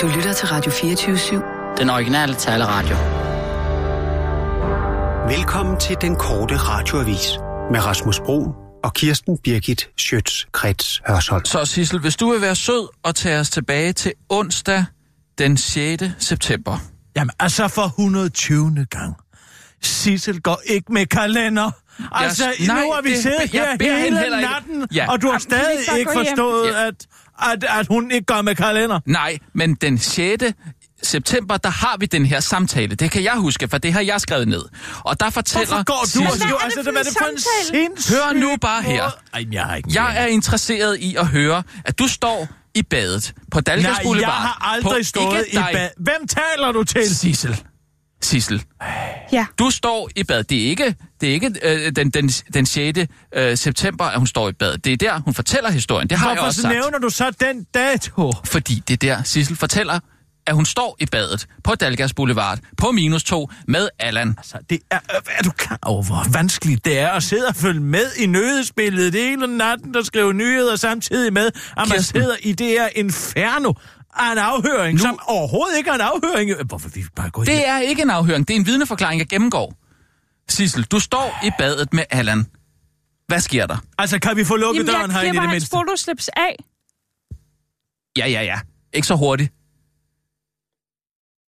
Du lytter til Radio 24-7. Den originale taleradio. Velkommen til den korte radioavis med Rasmus Bro og Kirsten Birgit Schøtz-Krets Hørsholm. Så Sissel, hvis du vil være sød og tage os tilbage til onsdag den 6. september. Jamen, altså for 120. gang. Sissel går ikke med kalender. Altså, Jeg- nej, nu har vi det- siddet jeg her beder hende hele heller ikke. natten, Ja. og du har Jamen, stadig ikke hjem? forstået, Ja. at, at, at hun ikke går med kalender. Nej, men den 6. september, der har vi den her samtale. Det kan jeg huske, for det har jeg skrevet ned. Og der fortæller... Hvorfor går du og skriver, er det altså, er en det for en sindssyg Hør nu bare her. Ej, jeg har ikke Jeg er interesseret i at høre, at du står i badet på Dalgas Nej, Boulevard. jeg har på aldrig stået ikke i dig. bad. Hvem taler du til? Sissel. Sissel. Ja. Du står i bad. Det er ikke, det er ikke øh, den, den, den 6. Øh, september, at hun står i bad. Det er der, hun fortæller historien. Det har jeg Hvorfor også så sagt. nævner du så den dato? Fordi det er der, Sissel fortæller, at hun står i badet på Dalgas Boulevard på minus to med Allan. Altså, det er, er du klar over, hvor vanskeligt det er at sidde og følge med i nyhedsbilledet hele natten, der skriver nyheder samtidig med, at man Kirsten. sidder i det her inferno af en afhøring, Nu- som overhovedet ikke er en afhøring. Hvorfor vi bare gå Det er ikke en afhøring, det er en vidneforklaring, jeg gennemgår. Sissel, du står i badet med Allan. Hvad sker der? Altså, kan vi få lukket Jamen, døren jeg herinde i klipper det hans mindste? fotoslips af. Ja, ja, ja. Ikke så hurtigt.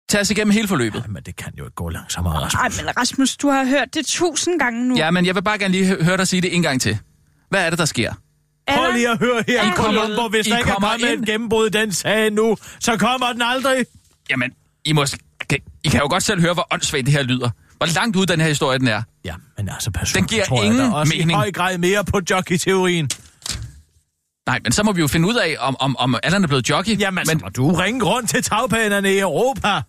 Tag os igennem hele forløbet. Men det kan jo ikke gå langsommere, Rasmus. Ej, men Rasmus, du har hørt det tusind gange nu. Ja, men jeg vil bare gerne lige hø- høre dig sige det en gang til. Hvad er det, der sker? Prøv lige at høre her i I Columbo. Hvis I der ikke er kommer kommet ind. et gennembrud i den sag nu, så kommer den aldrig. Jamen, I, må, kan, I kan jo godt selv høre, hvor åndssvagt det her lyder. Hvor langt ud den her historie den er. Ja, men altså, personligt Den giver tror jeg ingen da også mening. i høj grad mere på jockey-teorien. Nej, men så må vi jo finde ud af, om, om, om Allan er blevet jockey. Jamen, men men... så må du ringe rundt til tagbanerne i Europa.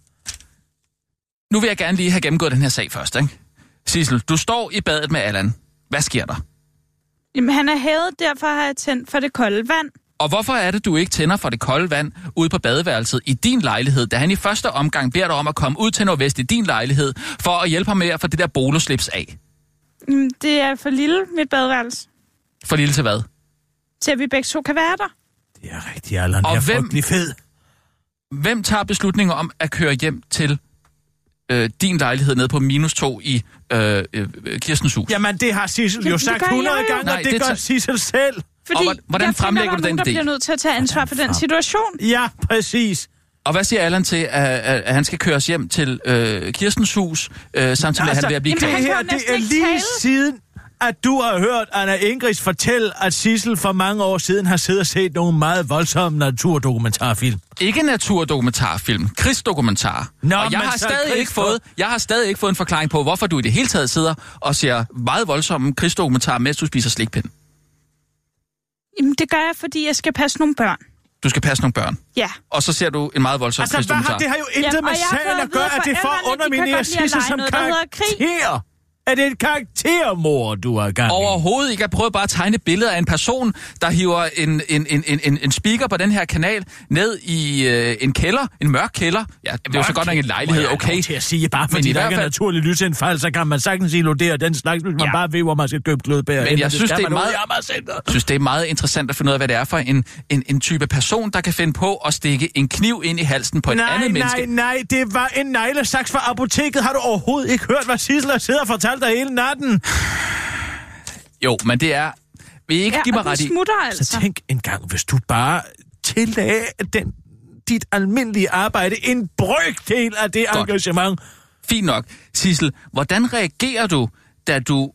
nu vil jeg gerne lige have gennemgået den her sag først, ikke? Sissel, du står i badet med Allan. Hvad sker der? Jamen, han er hævet, derfor har jeg tændt for det kolde vand. Og hvorfor er det, du ikke tænder for det kolde vand ude på badeværelset i din lejlighed, da han i første omgang beder dig om at komme ud til Nordvest i din lejlighed, for at hjælpe ham med at få det der boloslips af? Det er for lille, mit badeværelse. For lille til hvad? Til at vi begge to kan være der. Det er rigtigt, Allan. Og Jeg er hvem- fed. Hvem tager beslutninger om at køre hjem til øh, din lejlighed nede på minus to i øh, øh, Kirstens hus? Jamen, det har Sissel jo sagt gør 100 jeg jo. gange, Nej, og det, det gør tager- Sissel selv. Fordi Og hvordan jeg fremlægger tænker, du den nogen, der idé? bliver nødt til at tage ansvar for den situation. Ja, præcis. Og hvad siger Allan til, at, at, at han skal køres hjem til øh, Kirstens hus, øh, samtidig med, at han er ved at blive jamen, det her, det er lige tale. siden, at du har hørt Anna Ingris fortælle, at Sissel for mange år siden har siddet og set nogle meget voldsomme naturdokumentarfilm. Ikke naturdokumentarfilm, krigsdokumentar. Nå, og jeg har, stadig ikke fået, jeg har stadig ikke fået en forklaring på, hvorfor du i det hele taget sidder og ser meget voldsomme krigsdokumentarer, mens du spiser slikpind. Jamen, det gør jeg, fordi jeg skal passe nogle børn. Du skal passe nogle børn. Ja. Og så ser du en meget voldsom Altså, krigsdokumentar. har, det har jo intet Jamen, med sagen at gøre, at det er for at underminere Sissel som noget, karakter. Er det et karaktermor, du har gang i? Overhovedet ikke. Jeg prøver bare at tegne et billede af en person, der hiver en, en, en, en, en, speaker på den her kanal ned i øh, en kælder, en mørk kælder. Ja, det er jo så godt nok en lejlighed, Må jeg okay. lov til at sige, bare Men fordi i der ikke er naturlig lysindfald, så kan man sagtens illudere den slags, hvis man Ja. bare ved, hvor man skal købe glødbær. Men jeg synes, det er meget- synes, det er meget interessant at finde ud af, hvad det er for en, en, en type person, der kan finde på at stikke en kniv ind i halsen på et Nej, andet nej, menneske. nej, det var en neglesaks fra apoteket. Har du overhovedet ikke hørt, hvad Sissel har siddet og fortalt dig hele natten? Jo, men det er... Vil I ikke Ja, give mig ret i... smutter Så altså. tænk en gang, hvis du bare tillagde den, dit almindelige arbejde en brøkdel af det Godt. engagement. Fint nok. Sissel, hvordan reagerer du, da du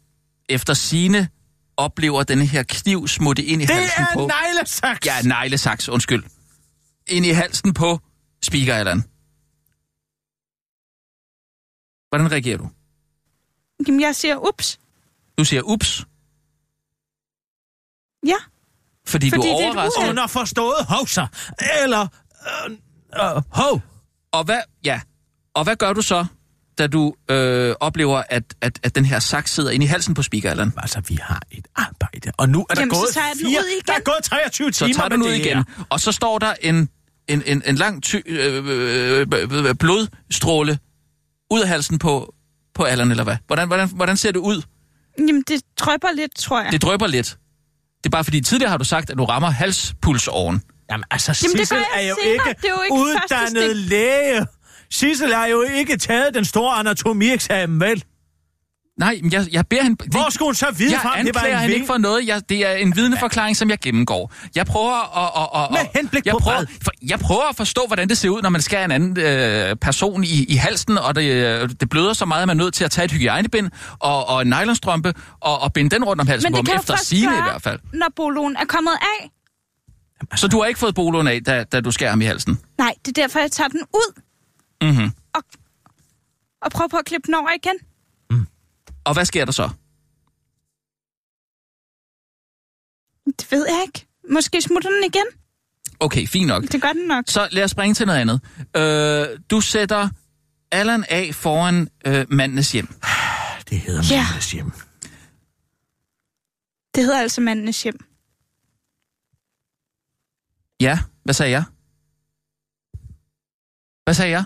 efter sine oplever denne her kniv smutte ind i Det halsen er på... en neglesaks! Ja, neglesaks, undskyld. Ind i halsen på speaker Allan. Hvordan reagerer du? Jamen, jeg siger, ups. Du siger ups, Ja. fordi, Fordi du det er er et overrasket. uheld. Underforstået hovser. Eller... Øh, øh, hov. Og hvad, ja, og hvad gør du så, da du øh, oplever, at, at, at den her saks sidder inde i halsen på speaker Allan? Altså, vi har et arbejde. Og nu er der Jamen, så gået fire... Der er gået 23 Så timer tager du ud det igen, her. og så står der en, en, en, en lang ty, øh, øh, øh, blodstråle ud af halsen på, på Allan, eller hvad? Hvordan, hvordan, hvordan ser det ud? Jamen, det trøpper lidt, tror jeg. Det drøber lidt. Det er bare fordi, tidligere har du sagt, at du rammer halspulsåren. Jamen altså, Jamen, det Sissel er jo senere. ikke, Det er jo ikke første uddannet læge. Sissel har jo ikke taget den store anatomieksamen, vel? Nej, men jeg, jeg beder hende... det- Hvor skulle hun så vide jeg det var anklager hende ving? ikke for noget. Jeg, det er en vidneforklaring, som jeg gennemgår. Jeg prøver at... at, at Med henblik jeg på prøver, for, jeg prøver at forstå, hvordan det ser ud, når man skærer en anden øh, person i, i halsen, og det, øh, det bløder så meget, at man er nødt til at tage et hygiejnebind og, og en nylonstrømpe og, og binde den rundt om halsen Men på det ham, efter sine i hvert fald. når boloen er kommet af. Så du har ikke fået boloen af, da, da du skærer ham i halsen? Nej, det er derfor, jeg tager den ud Mm-hmm. og, og prøver på at klippe den over igen. Og hvad sker der så? Det ved jeg ikke. Måske smutter den igen. Okay, fint nok. Det gør den nok. Så lad os springe til noget andet. Øh, du sætter Allan af foran øh, mandens hjem. Det hedder Ja. Mandes hjem. Det hedder altså mandenes hjem. Ja, hvad sagde jeg? Hvad sagde jeg?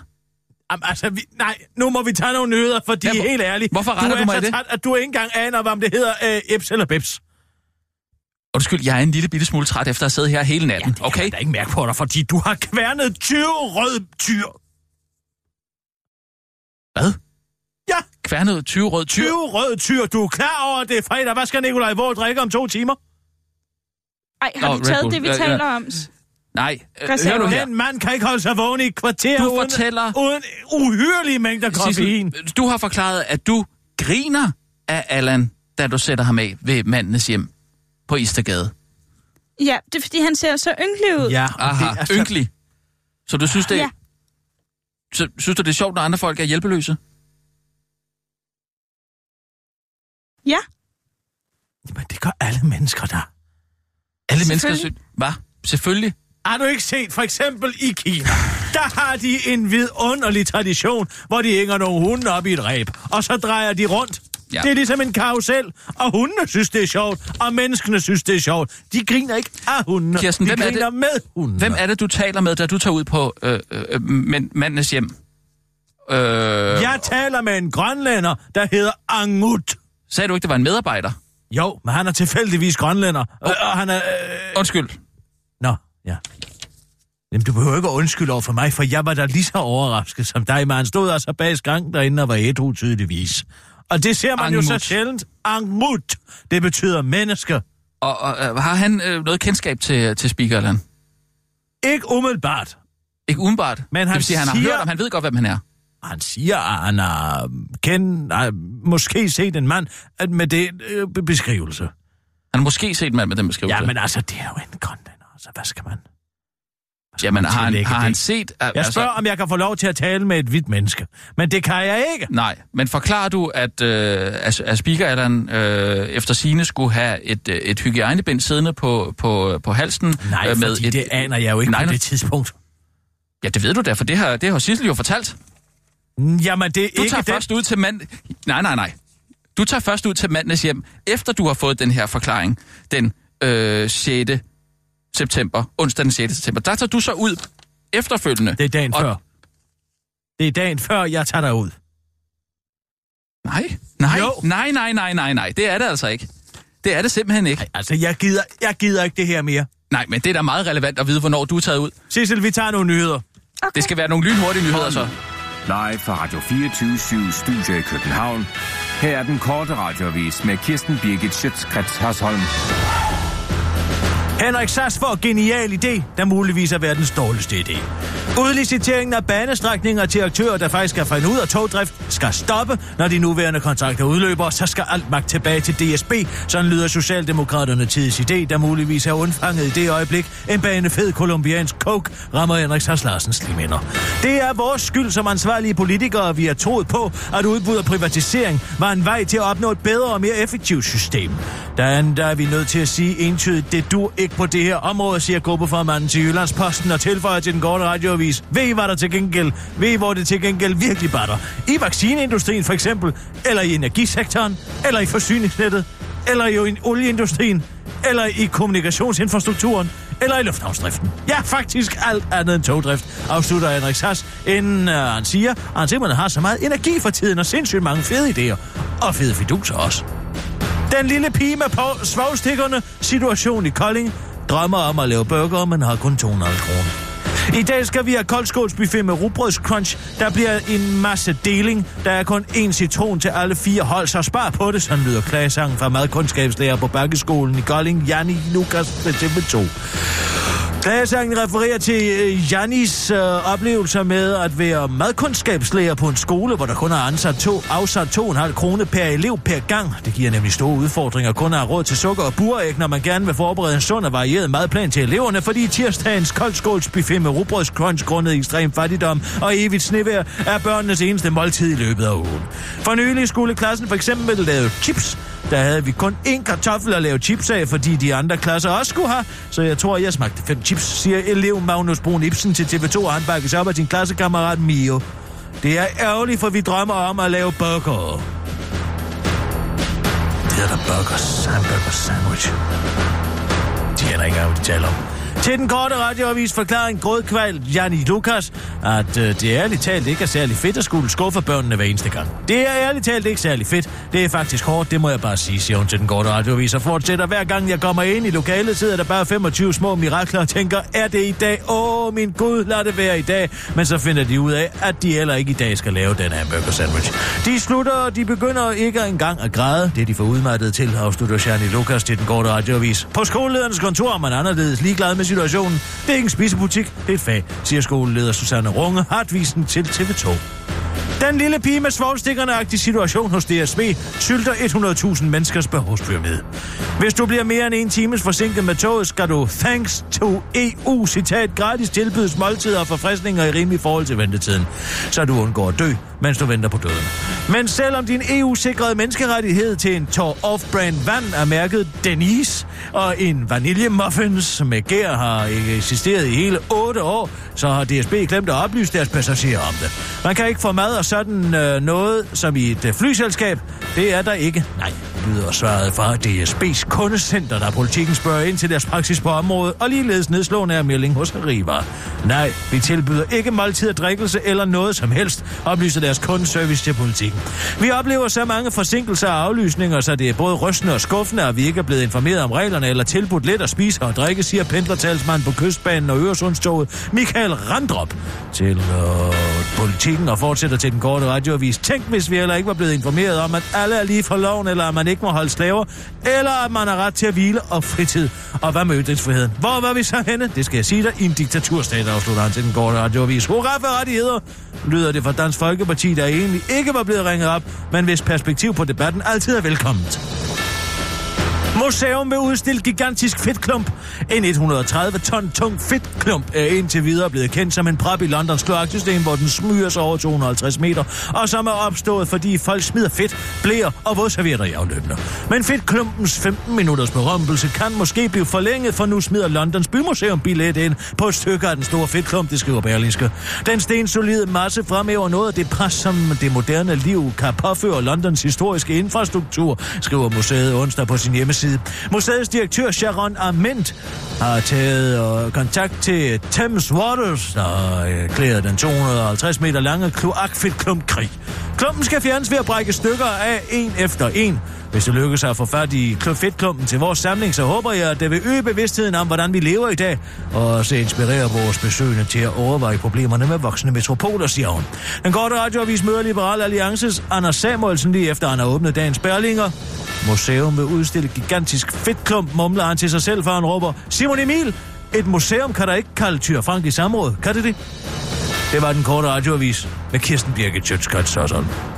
Jamen, altså, vi, nej, nu må vi tage nogle nyheder, fordi Ja, hvor- helt ærligt. hvorfor retter du du mig så det? træt, at du ikke engang aner, hvad om det hedder øh, Eps eller Beps. Undskyld, jeg er en lille bitte smule træt efter at have siddet her hele natten, Det okay? jeg da ikke mærke på dig, fordi du har kværnet 20 rød tyr. Hvad? Ja, Kværnet 20 rød tyr? 20 rød tyr. Du er klar over, det er fredag. Hvad skal Nikolaj Våge drikke om to timer? Ej, har Nå, du taget det, vi Ja, ja. taler om? Nej, øh, Hvad sagde hør nu du? her. Den mand kan ikke holde sig vågen i et kvarter Du uden, fortæller- uden uhyrelige mængder koffein. Du har forklaret, at du griner af Allan, da du sætter ham af ved mandens hjem på Istergade. Ja, det er fordi, han ser så ynkelig ud. Ja, og Aha, det er så- ynkelig. Så du synes, det, Ja. så, synes du, det er sjovt, når andre folk er hjælpeløse? Ja, Men det gør alle mennesker der. Alle mennesker. Hvad? Selvfølgelig. Har du ikke set, for eksempel i Kina, der har de en vidunderlig tradition, hvor de hænger nogle hunde op i et ræb, og så drejer de rundt. Ja. Det er ligesom en karusel, og hundene synes, det er sjovt, og menneskene synes, det er sjovt. De griner ikke af hundene, Kirsten, de hvem er griner det- med hundene. Hvem er det, du taler med, da du tager ud på øh, øh, mænd, mandens hjem? Øh, Jeg taler med en grønlænder, der hedder Angut. Sagde du ikke, det var en medarbejder? Jo, men han er tilfældigvis grønlænder, oh. og han er... Øh... Undskyld. Ja. Jamen, du behøver ikke at undskylde over for mig, for jeg var da lige så overrasket som dig, men han stod altså bag skranken derinde og var ædru tydeligvis. Og det ser man Angmut. jo så sjældent. Angmut. Det betyder menneske. Og, og øh, har han øh, noget kendskab til, til Speaker Allan? Ikke umiddelbart. Ikke udenbart. Men det han vil sige, han har hørt om, han ved godt, hvem han er. Han siger, at han har kendt, har måske set en mand med det øh, be- beskrivelse. Han har måske set en mand med den beskrivelse. Ja, men altså, det er jo en grønlænder, så hvad skal man... hvad skal Jamen, man har han, har han set... Uh, Jeg spørger, om jeg kan få lov til at tale med et hvidt menneske. Men det kan jeg ikke. Nej, men forklarer du, at, øh, at, at Speaker Allan øh, efter sine skulle have et, øh, et hygiejnebind siddende på, på, på halsen? Nej, øh, fordi et, det aner jeg jo ikke Nej, på det tidspunkt. Ja, det ved du da, for det har, det har Sissel jo fortalt. Jamen, det er Du ikke tager den... først ud til mand... Nej, nej, nej. Du tager først ud til mandens hjem, efter du har fået den her forklaring, den øh, 6. september, onsdag den 6. september. Der tager du så ud efterfølgende. Det er dagen Og- før. Det er dagen før, jeg tager dig ud. Nej, nej, Jo. nej, nej, nej, nej, nej. Det er det altså ikke. Det er det simpelthen ikke. Nej, altså, jeg gider, jeg gider ikke det her mere. Nej, men det er da meget relevant at vide, hvornår du er taget ud. Sissel, vi tager nogle nyheder. okay. Det skal være nogle lynhurtige nyheder, så. Live fra Radio 24 Studio i København. Her er den korte radiovis med Kirsten Birgit Schøtzgrads Hasholm. Henrik Sass får genial idé, der muligvis er verdens dårligste idé. Udliciteringen af banestrækninger til aktører, der faktisk skal finde ud af togdrift, skal stoppe, når de nuværende kontrakter udløber, så skal alt magt tilbage til DSB. Sådan lyder Socialdemokraterne tids idé, der muligvis er undfanget i det øjeblik, en banefed kolumbiansk coke rammer Henrik Sass Larsens liminder. Det er vores skyld som ansvarlige politikere, vi har troet på, at udbud og privatisering var en vej til at opnå et bedre og mere effektivt system. Der er, der er vi nødt til at sige entydigt, det du ikke på det her område, siger gruppeformanden til Jyllandsposten og tilføjer til den korte radioavis. Ved I, hvad der til gengæld, ved I, hvor det til gengæld virkelig batter? I vaccineindustrien for eksempel, eller i energisektoren, eller i forsyningsnettet, eller i olieindustrien, eller i kommunikationsinfrastrukturen, eller i lufthavnsdriften. Ja, faktisk alt andet end togdrift, afslutter Henrik Sass, inden uh, han siger, at han simpelthen har så meget energi for tiden og sindssygt mange fede idéer. Og fede fiduser også. Den lille pige med på svagstikkerne, situation i Kolding Drømmer om at lave burger, men har kun 200 kroner. I dag skal vi have koldskålsbuffet med rugbrødscrunch. Der bliver en masse deling. Der er kun én citron til alle fire hold, så spar på det, sådan lyder klagesangen fra madkundskabslærer på Bakkeskolen i Kolding, Janni Lukas med TV2. Klagesangen refererer til øh, Janis øh, oplevelser med at være madkundskabslærer på en skole, hvor der kun er ansat to, afsat 2,5 kroner per elev per gang. Det giver nemlig store udfordringer kun at have råd til sukker og buræg, når man gerne vil forberede en sund og varieret madplan til eleverne, fordi tirsdagens koldskålsbuffet med rugbrødskrunch grundet ekstrem fattigdom og evigt snevær er børnenes eneste måltid i løbet af ugen. For nylig skulle klassen for eksempel lave chips, der havde vi kun én kartoffel at lave chips af, fordi de andre klasser også skulle have. Så jeg tror, jeg smagte fem chips, siger elev Magnus Brun Ibsen til TV2, og han bakkes op af sin klassekammerat Mio. Det er ærgerligt, for vi drømmer om at lave burger. Det er der burgers, hamburger sandwich. De aner ikke engang, hvad de taler om. Til den korte radioavis forklaring grådkval Janni Lukas, at øh, det ærligt talt ikke er særlig fedt at skulle skuffe børnene hver eneste gang. Det er ærligt talt ikke særlig fedt. Det er faktisk hårdt, det må jeg bare sige, siger hun til den korte radioavis og fortsætter. Hver gang jeg kommer ind i lokalet, sidder der bare 25 små mirakler og tænker, er det i dag? Åh, oh, min Gud, lad det være i dag. Men så finder de ud af, at de heller ikke i dag skal lave den hamburger sandwich. De slutter, og de begynder ikke engang at græde. Det er de for udmattet til, afslutter Janni Lukas til den korte radioavis. På skoleledernes kontor er man anderledes ligeglad med situationen. Det er ikke en spisebutik, det er et fag, siger skoleleder Susanne Runge, Hartvisen til TV2. Den lille pige med svovlstikkerne situation hos DSB sylter 100.000 menneskers behovspyramide. Hvis du bliver mere end en times forsinket med toget, skal du, thanks to EU, citat, gratis tilbydes måltider og forfriskninger i rimelig forhold til ventetiden, så du undgår at dø, mens du venter på døden. Men selvom din EU-sikrede menneskerettighed til en tår off-brand vand er mærket Denise, og en vaniljemuffins med gær har ikke eksisteret i hele 8 år, så har DSB glemt at oplyse deres passagerer om det. Man kan ikke få mad og sådan øh, noget som i et øh, flyselskab. Det er der ikke. Nej, lyder svaret fra DSB's kundecenter, der politikken spørger ind til deres praksis på området, og ligeledes nedslående er melding hos Arriva. Nej, vi tilbyder ikke måltid og drikkelse eller noget som helst, oplyser deres kundeservice til politikken. Vi oplever så mange forsinkelser og aflysninger, så det er både rystende og skuffende, at vi ikke er blevet informeret om reglerne eller tilbudt lidt at spise og drikke, siger pendlertalsmand på kystbanen og Øresundstoget Michael Randrup til øh, politikken og fortsætter til den korte radioavis. Tænk, hvis vi heller ikke var blevet informeret om, at alle er lige for loven, eller at man ikke må holde slaver, eller at man har ret til at hvile og fritid. Og hvad med ytringsfriheden? Hvor var vi så henne? Det skal jeg sige dig i en diktaturstat, afslutter han til den gårde radioavis. Hurra for rettigheder! Lyder det fra Dansk Folkeparti, der egentlig ikke var blevet ringet op, men hvis perspektiv på debatten altid er velkomment. Museum vil udstille gigantisk fedtklump. En 130 ton tung fedtklump er indtil videre blevet kendt som en prop i Londons kloaksystem, hvor den smyger sig over 250 meter, og som er opstået, fordi folk smider fedt, blæer og vådservietter i afløbene. Men fedtklumpens 15 minutters berømmelse kan måske blive forlænget, for nu smider Londons bymuseum billet ind på et stykke af den store fedtklump, det skriver Berlingske. Den stensolide masse fremhæver noget af det pres, som det moderne liv kan påføre Londons historiske infrastruktur, skriver museet onsdag på sin hjemmeside side. Museets direktør Sharon Ament har taget øh, kontakt til Thames Waters, der erklærede øh, den 250 meter lange kloakfedtklump krig. Klumpen skal fjernes ved at brække stykker af en efter en. Hvis det lykkes at få fat i fedtklumpen til vores samling, så håber jeg, at det vil øge bevidstheden om, hvordan vi lever i dag, og så inspirere vores besøgende til at overveje problemerne med voksne metropoler, siger hun. Den korte radioavis møder Liberal Alliances Anders Samuelsen lige efter, han har åbnet dagens Berlinger. Museum vil udstille gigantisk fedtklump, mumler han til sig selv, før han råber, Simon Emil, et museum kan der ikke kalde Tyr Frank i samråd, kan det det? Det var den korte radioavis med Kirsten Birgit Sjøtskrets sådan.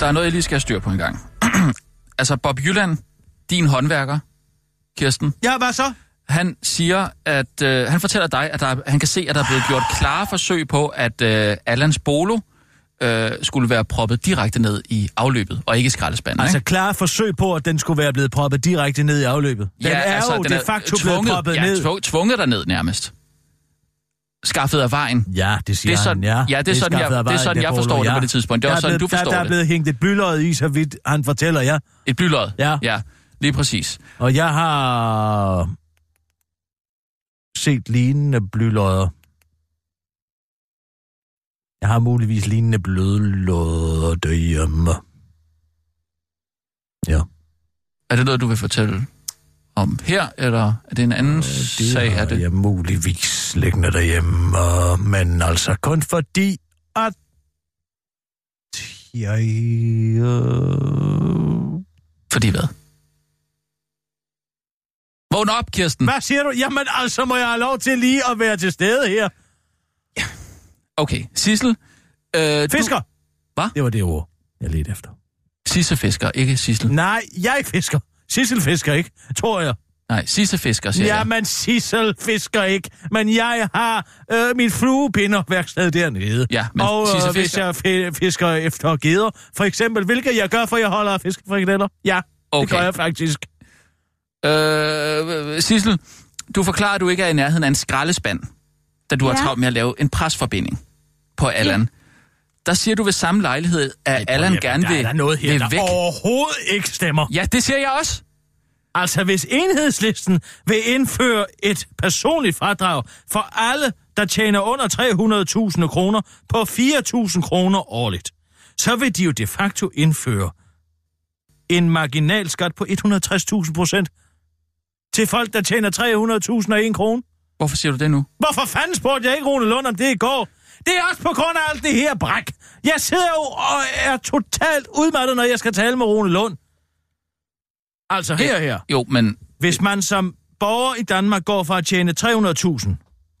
Der er noget, jeg lige skal have styr på en gang. altså, Bob Jylland, din håndværker, Kirsten. Ja, hvad så? Han siger, at øh, han fortæller dig, at der, han kan se, at der er blevet gjort klare forsøg på, at øh, Allans Bolo øh, skulle være proppet direkte ned i afløbet, og ikke i skraldespanden. Altså ikke? klare forsøg på, at den skulle være blevet proppet direkte ned i afløbet. Den Ja, er altså, jo den de er facto tvunget, blevet proppet ja, ned. Tvunget derned nærmest. Skaffet af vejen. Ja, det siger Det er sådan- han, ja. ja, det er sådan, jeg- det er sådan, jeg forstår det på det tidspunkt. Det er Der også sådan, blevet- du forstår der, der er det. blevet hængt et blylod i, så vidt han fortæller, ja. Et blylod. Ja. Ja, lige præcis. Og jeg har set lignende blylodder. Jeg har muligvis lignende blødlåder derhjemme. Ja. Er det noget, du vil fortælle om her, eller er det en anden Det sag? Er det? jeg muligvis liggende derhjemme, øh, men altså kun fordi, at jeg... Øh... Fordi hvad? Vågn op, Kirsten. Hvad siger du? Jamen altså, må jeg have lov til lige at være til stede her? Okay, Sissel. Øh, Fisker! Hvad? Det var det ord, jeg ledte efter. Sisse fisker, ikke Sissel. Nej, jeg fisker. Sissel fisker ikke, tror jeg. Nej, Sisse fisker, siger jeg. Jamen, Sissel fisker ikke, men jeg har øh, mit fluepinderværksted dernede. Ja, men og øh, hvis fisker- jeg fi- fisker efter geder, for eksempel, hvilket jeg gør, for jeg holder af fiskefrikadeller. Ja, okay. det gør jeg faktisk. Øh, Sissel, du forklarer, at du ikke er i nærheden af en skraldespand, da du ja. har travlt med at lave en presforbinding på Allan. Ja. Der siger du ved samme lejlighed, at Allan gerne der vil, er der noget her, vil der væk. overhovedet ikke stemmer. Ja, det siger jeg også. Altså, hvis enhedslisten vil indføre et personligt fradrag for alle, der tjener under 300.000 kroner på 4.000 kroner årligt, så vil de jo de facto indføre en marginalskat på 160.000 procent til folk, der tjener 300.000 og 1 krone. Hvorfor siger du det nu? Hvorfor fanden spurgte jeg ikke Rune Lund om det i går? Det er også på grund af alt det her bræk. Jeg sidder jo og er totalt udmattet, når jeg skal tale med Rune Lund. Altså her her. Jo, men Hvis man som borger i Danmark går fra at tjene 300.000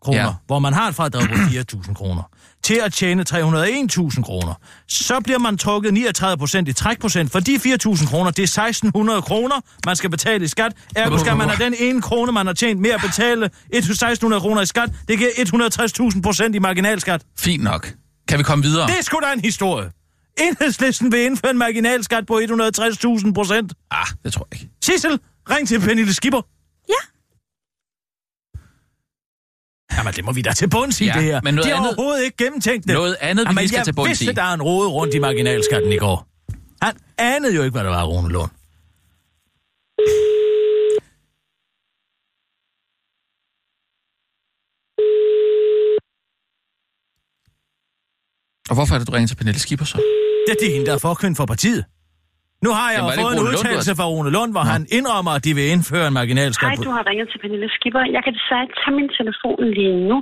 kroner, Ja. ja. hvor man har et fradrag på 4.000 kroner, til at tjene 301.000 kroner, så bliver man trukket 39 procent i trækprocent. For de 4.000 kroner, det er 1.600 kroner, man skal betale i skat. Ergo skal man have den ene krone, man har tjent at betale 1.600 kroner i skat. Det giver 160.000 procent i marginalskat. fint nok. Kan vi komme videre? Det er sgu da en historie. Enhedslisten vil indføre en marginalskat på 160.000 procent. Ah, det tror jeg ikke. Sissel, ring til Pernille Skipper. Ja. Jamen, det må vi da til bunds i, Ja, det her. men noget de har andet- overhovedet ikke gennemtænkt det. Noget andet, vi Jamen, lige skal jeg til bunds vidste, i. der er en rode rundt i marginalskatten i går. Han anede jo ikke, hvad der var, Rune Lund. Og hvorfor er det, du ringer til Pernille Skipper så? Det er hende, der er forkønt for partiet. Nu har jeg Jamen, fået en udtalelse fra Rune Lund, hvor Nå. han indrømmer, at de vil indføre en marginalskat på... du har ringet til Pernille Skipper. Jeg kan desværre ikke tage min telefon lige nu,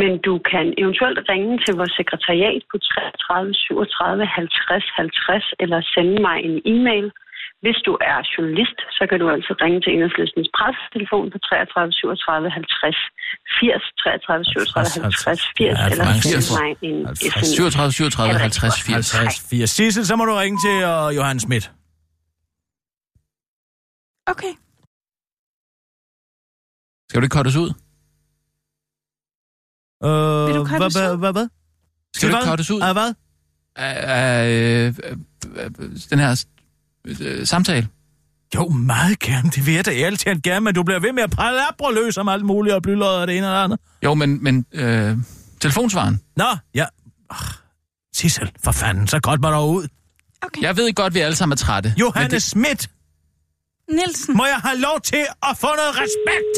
men du kan eventuelt ringe til vores sekretariat på 33 37 50 50 eller sende mig en e-mail. Hvis du er journalist, så kan du altså ringe til Enhedslistens pressetelefon på 33 37 50 80 33 37 50 80 Ja, eller cifre. mig en 50. sms. 37, 37, Ja, det er 50, rigtig 80. 50, 80. Sissel, så må du ringe til uh, Johan Schmidt. Okay. Skal du ikke kortes ud? Øh, Vil du hvad, hvad, ud? hvad, hvad? Skal du ikke kortes ud Af hvad? af, af øh, øh, den her øh, samtale? Jo, meget gerne. Det vil jeg da ærligt talt gerne, men du bliver ved med at pralabre løs om alt muligt og blyløjet og det ene og det andet. Jo, men, men øh, telefonsvaren. Nå, ja. Oh, Sissel, for fanden, så godt mig dog ud. Okay. Jeg ved godt, vi alle sammen er trætte. Johanne men det... Schmidt, Nielsen. må jeg have lov til at få noget respekt?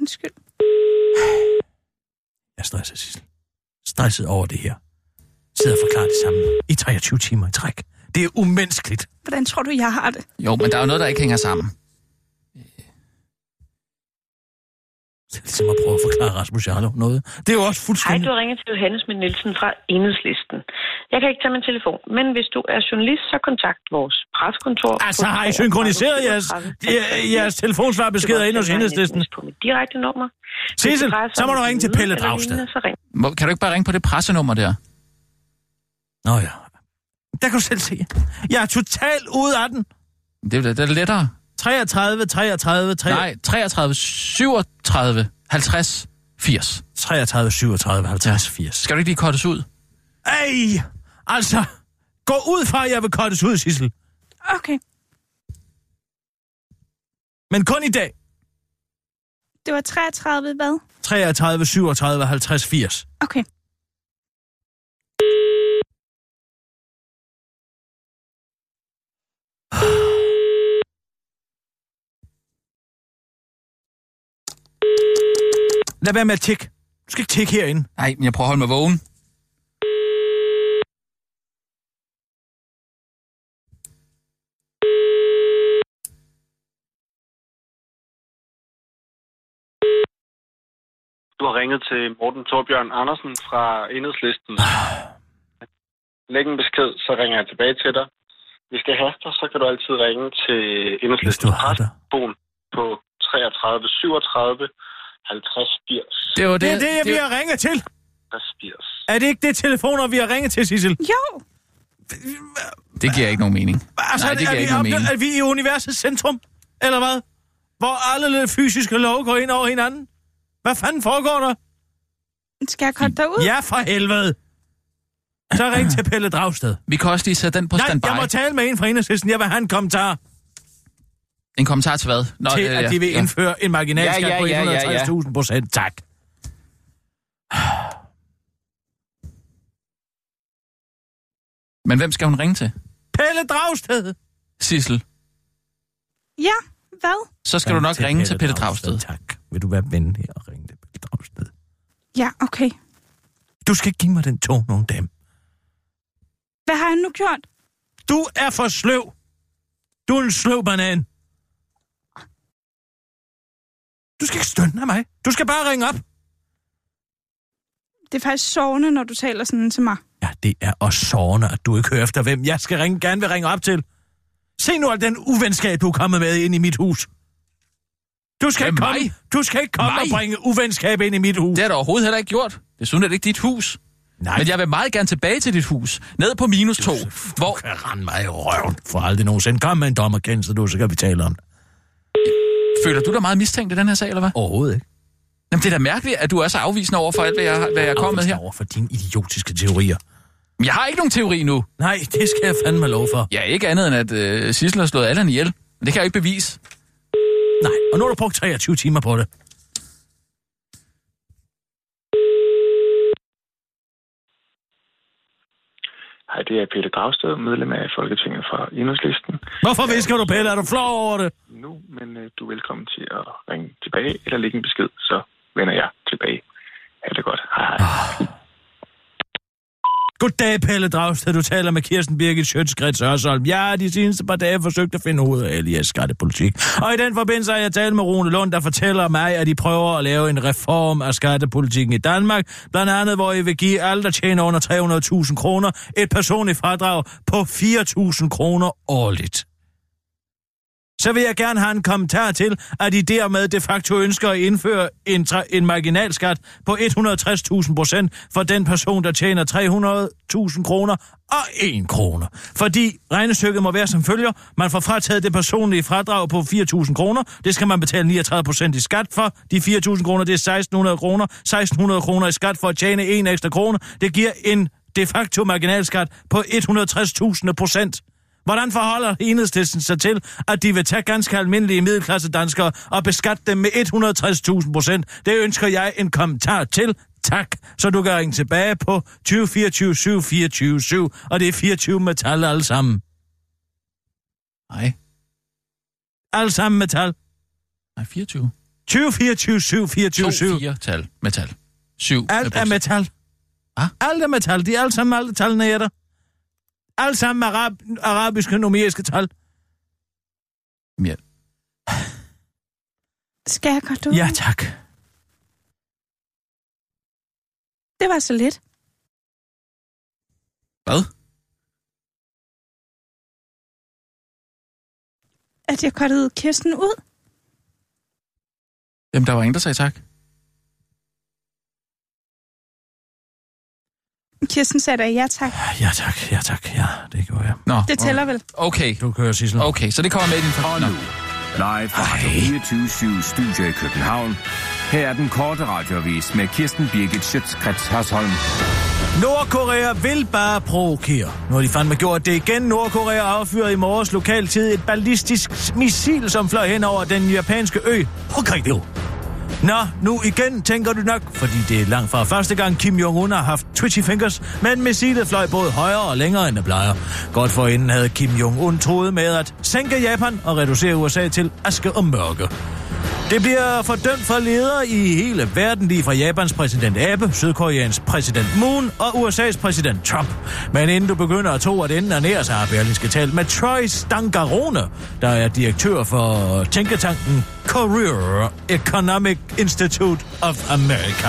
Undskyld. Jeg er stresset, Sissel. Stresset over det her. Sidder og forklarer det samme i 23 timer i træk. Det er umenneskeligt. Hvordan tror du, jeg har det? Jo, men der er jo noget, der ikke hænger sammen. Det er ligesom at prøve at forklare Rasmus Jarlov noget. Det er jo også Hej, fuldstændig... du har ringet til Johannes med Nielsen fra Enhedslisten. Jeg kan ikke tage min telefon, men hvis du er journalist, så kontakt vores preskontor. Altså, har I 33 synkroniseret jeres, 37 jeres telefonsvarbeskeder ind hos Enhedslisten? På mit direkte nummer. Sig så må du ringe til Pelle Dragsted. Så kan du ikke bare ringe på det pressenummer der? Nå ja. Der kan du selv se. Jeg er totalt ude af den. Det er, det er lettere. 33, 33, 3... Nej, 33, 37, 50, 80. 33, 37, 50, 80. Skal du ikke lige kortes ud? Ej! Altså, gå ud fra, at jeg vil kortes ud, Sissel. Okay. Men kun i dag. Det var 33, hvad? 33, 37, 50, 80. Okay. Lad være med at tikke. Du skal ikke tække herinde. Nej, men jeg prøver at holde mig vågen. Du har ringet til Morten Torbjørn Andersen fra Enhedslisten. Læg en besked, så ringer jeg tilbage til dig. Hvis det haster, så kan du altid ringe til Enhedslisten har det. Pressbon på 33 37 50 80. Det var Det er det, jeg det, have ringet til. 50 80. Er det ikke det telefoner, vi har ringet til, Sissel? Jo, det giver ikke nogen mening. Altså, Nej, det er, giver vi ikke nogen mening. er vi i universets centrum? Eller hvad? Hvor alle fysiske lov går ind over hinanden? Hvad fanden foregår der? skal jeg korte dig ud? Ja, for helvede. Så ring til Pelle Dragsted. Vi kan også lige sætte den på Nej, standby. jeg må tale med en fra enhedslisten. Jeg vil have en kommentar En kommentar til hvad? Nå, til, øh, at de vil ja. indføre en marginalskat Ja, ja, ja, ja, ja. på 160.000 procent. Tak. Men hvem skal hun ringe til? Pelle Dragsted. Sissel. Ja, hvad? Så skal du nok ringe til Pelle Dragsted. Tak. Vil du være venlig og ringe til Pelle Dragsted? Ja, okay. Du skal ikke give mig den tone nogen dem. Hvad har jeg nu gjort? Du er for sløv. Du er en sløv banan. Du skal ikke stønne af mig. Du skal bare ringe op. Det er faktisk sovende, når du taler sådan til mig. Ja, det er også sårende, at du ikke hører efter, hvem jeg skal ringe, gerne vil ringe op til. Se nu al den uvenskab, du er kommet med ind i mit hus. Du skal, ikke komme, du skal ikke komme Mig? og bringe uvenskab ind i mit hus. Det har du overhovedet heller ikke gjort. Desuden er det ikke dit hus. Nej, Men jeg vil meget gerne tilbage til dit hus. Ned på minus to. du Hvor... kan rende mig i røven. For aldrig nogensinde. Kom med en dommerkendelse, du, så kan vi tale om det. Føler du dig meget mistænkt i den her sag, eller hvad? Overhovedet ikke. Jamen, det er da mærkeligt, at du er så afvisende over for alt, hvad jeg, hvad jeg er kommet med her. Over for dine idiotiske teorier. Jeg har ikke nogen teori nu. Nej, det skal jeg fandme lov for. Ja, ikke andet end, at øh, Sissel har slået Allan ihjel. Men det kan jeg ikke bevise. Nej, og nu har du brugt 23 timer på det. Hej, det er Peter Gravsted, medlem af Folketinget fra Enhedslisten. Hvorfor visker du, Pelle? Er du flov over det? Nu, men øh, du er velkommen til at ringe tilbage eller lægge en besked, så vender jeg tilbage. Ha' det godt. Hej, hej. Goddag, Pelle Dragsted. Du taler med Kirsten Birgit Sjøtskrets Hørsholm. Jeg har de seneste par dage forsøgt at finde ud af Elias skattepolitik. Og i den forbindelse har jeg talt med Rune Lund, der fortæller mig, at de prøver at lave en reform af skattepolitikken i Danmark. Blandt andet, hvor I vil give alle, der tjener under 300.000 kroner, et personligt fradrag på 4.000 kroner årligt. Så vil jeg gerne have en kommentar til, at I dermed de facto ønsker at indføre en, tra- en marginalskat på 160.000 procent for den person, der tjener 300.000 kroner og 1 kroner. Fordi regnestykket må være som følger. Man får frataget det personlige fradrag på 4.000 kroner. Det skal man betale 39 procent i skat for. De 4.000 kroner, det er 1.600 kroner. 1.600 kroner i skat for at tjene en ekstra krone. Det giver en de facto marginalskat på 160.000 procent. Hvordan forholder enhedslisten sig til, at de vil tage ganske almindelige middelklasse danskere og beskatte dem med 160.000 procent? Det ønsker jeg en kommentar til. Tak. Så du kan ringe tilbage på 2024 724 7, og det er 24 metal alle sammen. Nej. Alle sammen metal. Nej, 24. 2024 724 To, 7. fire, tal, metal. Syv. Alt med er metal. Hvad? Alt er metal. De er alle sammen alle tallene er der. Alle sammen arab, arabiske numeriske tal. Ja. Skal jeg ud? Ja, tak. Det var så lidt. Hvad? At jeg kortede Kirsten ud. Jamen, der var ingen, der sagde tak. Kirsten sagde da ja tak. Ja, tak. Ja, tak. Ja, det gjorde jeg. Nå, Det tæller vel. Okay, Du kører, Sissel. okay, så det kommer med i din. Og nu, live fra Radio 24 Studio i København. Her er den korte radiovis med Kirsten Birgit Schøtzgrads Hasholm. Nordkorea vil bare provokere. Nu har de fandme gjort det igen. Nordkorea affyrede i morges lokaltid et ballistisk missil, som fløj hen over den japanske ø Hokkaido. Nå, nu igen, tænker du nok, fordi det er langt fra første gang Kim Jong-un har haft twitchy fingers, men missilet fløj både højere og længere end det plejer. Godt forinden havde Kim Jong-un troet med at sænke Japan og reducere USA til aske og mørke. Det bliver fordømt fra ledere i hele verden, lige fra Japans præsident Abe, Sydkoreans præsident Moon og USA's præsident Trump. Men inden du begynder at tro, at enden er nær, så har Berlingske talt med Troy Stangarone, der er direktør for tænketanken Career Economic Institute of America.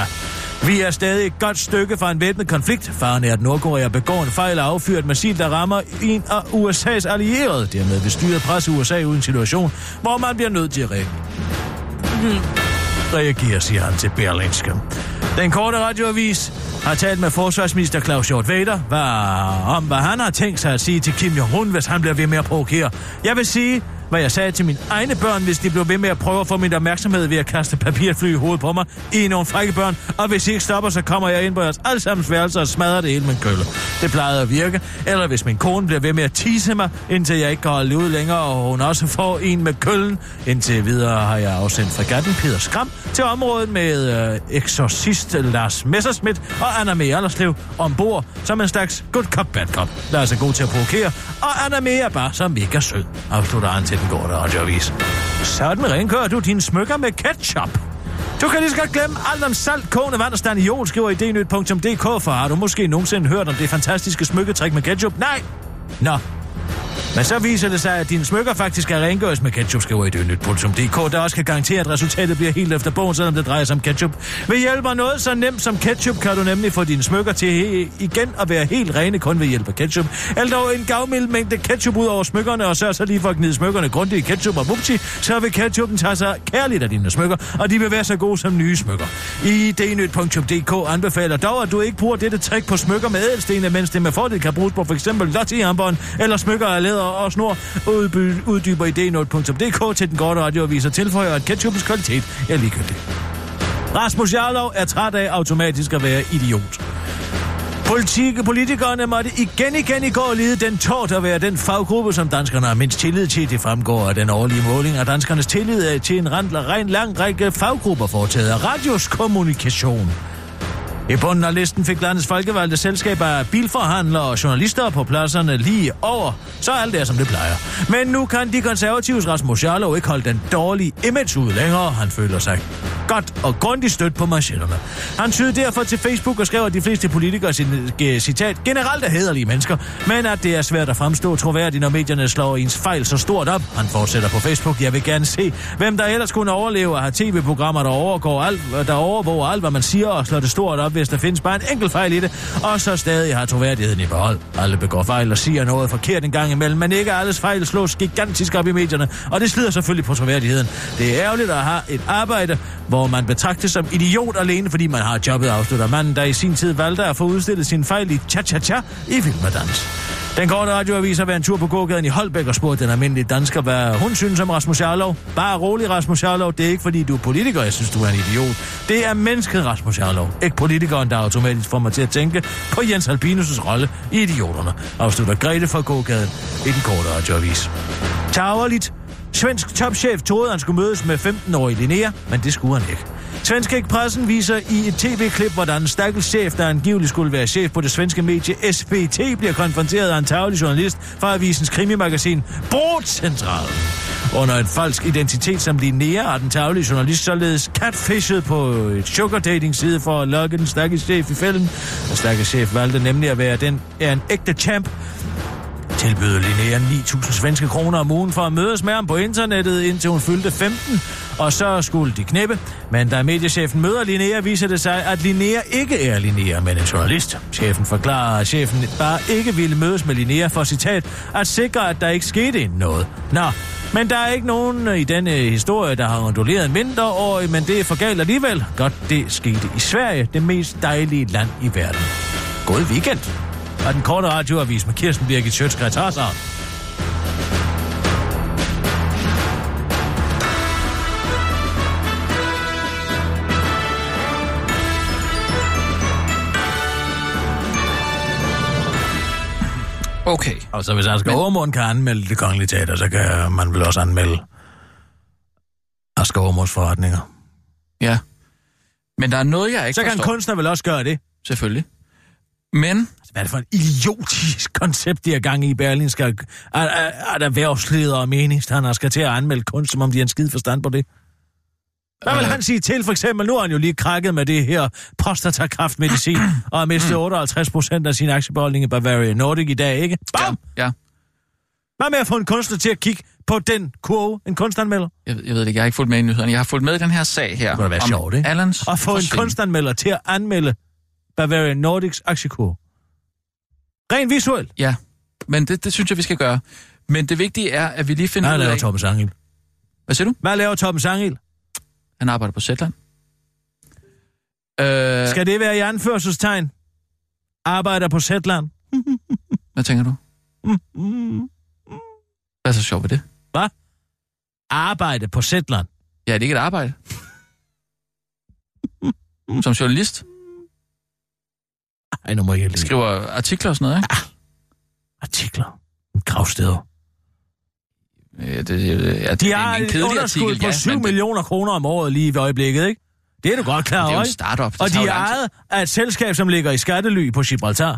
Vi er stadig et godt stykke fra en væbnet konflikt. Faren er, at Nordkorea begår en fejl og affyrer et missil, der rammer en af USA's allierede. Dermed vil styret presse USA ud i en situation, hvor man bliver nødt til at reagere Mhm. reagerer, siger han til Berlingske. Den korte radioavis har talt med forsvarsminister Claus Hjort Vader hvad, om, hvad han har tænkt sig at sige til Kim Jong-un, hvis han bliver ved med at provokere. Jeg vil sige, hvad jeg sagde til mine egne børn, hvis de blev ved med at prøve at få min opmærksomhed ved at kaste papirfly i hovedet på mig. I nogle frække børn, og hvis I ikke stopper, så kommer jeg ind på jeres allesammens værelse og smadrer det hele med en kølle. Det plejede at virke. Eller hvis min kone bliver ved med at tise mig, indtil jeg ikke kan holde ud længere, og hun også får en med køllen. Indtil videre har jeg afsendt fregatten Peter Skram til området med øh, eksorcist Lars Messerschmidt og Anna Mee Allerslev ombord som en slags good cop, bad cop. Lars er god til at provokere, og Anna Mee er bare så mega sød, afslutter han til den gode radioavis. Sådan rengør du dine smykker med ketchup. Du kan lige så godt glemme alt om salt, kogende vand og staniol, skriver idnyt.dk, for har du måske nogensinde hørt om det fantastiske smykketrik med ketchup? Nej! Nå, men så viser det sig, at dine smykker faktisk er rengøres med ketchup, skriver i døgnet.dk, der også kan garantere, at resultatet bliver helt efter bogen, selvom det drejer sig om ketchup. Ved hjælp af noget så nemt som ketchup, kan du nemlig få dine smykker til igen at være helt rene kun ved hjælp af ketchup. Eller dog en gavmild mængde ketchup ud over smykkerne, og sørg så lige for at gnide smykkerne grundigt i ketchup og mupti, så vil ketchupen tage sig kærligt af dine smykker, og de vil være så gode som nye smykker. I dnyt.dk anbefaler dog, at du ikke bruger dette trick på smykker med ædelstene, mens det med fordel kan bruges på f.eks. lottearmbånd eller smykker af læder og snor udby, uddyber i til den gode radioavis og tilføjer, at ketchupens kvalitet er ligegyldig. Rasmus Jarlov er træt af automatisk at være idiot. Politik, politikerne måtte igen igen i går lide den tårt at være den faggruppe, som danskerne har mindst tillid til. Det fremgår af den årlige måling af danskernes tillid til en ren lang række faggrupper foretaget af Radios Kommunikation. I bunden af listen fik landets folkevalgte selskaber af bilforhandlere og journalister på pladserne lige over, så alt er som det plejer. Men nu kan de konservatives Rasmus Jarlov ikke holde den dårlige image ud længere. Han føler sig godt og grundigt stødt på marchetterne. Han tyder derfor til Facebook og skriver, at de fleste politikere, sin, eh, citat, generelt er hederlige mennesker, men at det er svært at fremstå troværdigt, når medierne slår ens fejl så stort op. Han fortsætter på Facebook, jeg vil gerne se, hvem der ellers kunne overleve at have tv-programmer, der, overgår alt, der overvåger alt, hvad man siger og slår det stort op, hvis der findes bare en enkelt fejl i det, og så stadig har troværdigheden i behold. Alle begår fejl og siger noget forkert en gang imellem, men ikke alles fejl slås gigantisk op i medierne, og det slider selvfølgelig på troværdigheden. Det er ærgerligt at have et arbejde, hvor man betragtes som idiot alene, fordi man har jobbet afslutter manden, der i sin tid valgte at få udstillet sin fejl i cha-cha-cha i film dans. Den korte radioavis har været en tur på gågaden i Holbæk og spurgt den almindelige dansker, hvad hun synes om Rasmus Jarlov. Bare rolig, Rasmus Jarlov. Det er ikke, fordi du er politiker, jeg synes, du er en idiot. Det er mennesket, Rasmus Jarlov. Ikke politikeren, der automatisk får mig til at tænke på Jens Albinus' rolle i Idioterne. Afslutter Grete fra gågaden i den korte radioavis. Tagerligt. Svensk topchef troede, han skulle mødes med 15-årige Linnea, men det skulle han ikke. Svenske Pressen viser i et tv-klip, hvordan en stakkels chef, der angiveligt skulle være chef på det svenske medie SBT, bliver konfronteret af en tavlig journalist fra avisens krimimagasin Bordcentral. Under en falsk identitet som Linnea er den tavlige journalist således catfishet på et sugar dating side for at lokke den stakkels chef i fælden. Den stakkels chef valgte nemlig at være den er en ægte champ, tilbyder Linnea 9.000 svenske kroner om ugen for at mødes med ham på internettet, indtil hun fyldte 15, og så skulle de knippe. Men da mediechefen møder Linnea, viser det sig, at Linnea ikke er Linnea, men en journalist. Chefen forklarer, at chefen bare ikke ville mødes med Linnea for citat, at sikre, at der ikke skete noget. Nå, men der er ikke nogen øh, i denne øh, historie, der har onduleret en mindreårig, men det er for galt alligevel. Godt, det skete i Sverige, det mest dejlige land i verden. God weekend! Og den korte radioavis med Kirsten Birgit Sjøtskrets Hassan. Okay. Og så hvis skal Overmund kan anmelde det kongelige teater, så kan man vel også anmelde Asger Overmunds forretninger. Ja. Men der er noget, jeg ikke Så kan en forstår. kunstner vel også gøre det. Selvfølgelig. Men Hvad er det for et idiotisk koncept, de er gang i Berlin? Skal, at, at, at erhvervsledere og meningsstandere skal til at anmelde kunst, som om de har en skid forstand på det? Hvad vil Øh. han sige til, for eksempel? Nu har han jo lige krakket med det her prostatakraftmedicin, og har mistet 58 procent af sin aktiebeholdning i Bavaria Nordic i dag, ikke? Bam! Ja, ja. Hvad med at få en kunstner til at kigge på den kurve, en kunstanmelder? Jeg, jeg ved det ikke, jeg har ikke fulgt med i nyhederne. Jeg har fulgt med i den her sag her. Det kunne være om sjovt, ikke? Allens Og få en kunstanmelder til at anmelde Bavaria Nordics aktiekurve. Rent visuelt. Ja, men det, det synes jeg, vi skal gøre. Men det vigtige er, at vi lige finder Hvad ud laver af... Torben Sangil? Hvad siger du? Hvad laver Torben Sangil? Han arbejder på Zetland. Øh, Skal det være i anførselstegn? Arbejder på Zetland? Hvad tænker du? Hvad er så sjovt ved det? Hvad? Arbejde på Zetland. Ja, er det ikke et arbejde? Som journalist? Ej, nu må jeg lide. Skriver artikler og sådan noget, ikke? Artikler. Gravsteder. Ja, det, ja, det De er har en et underskud artikel, på ja, 7 men det, millioner kroner om året lige i øjeblikket, ikke? Det er du godt klar det er jo over, en startup. Og de er ejet af et selskab, som ligger i skattely på Gibraltar.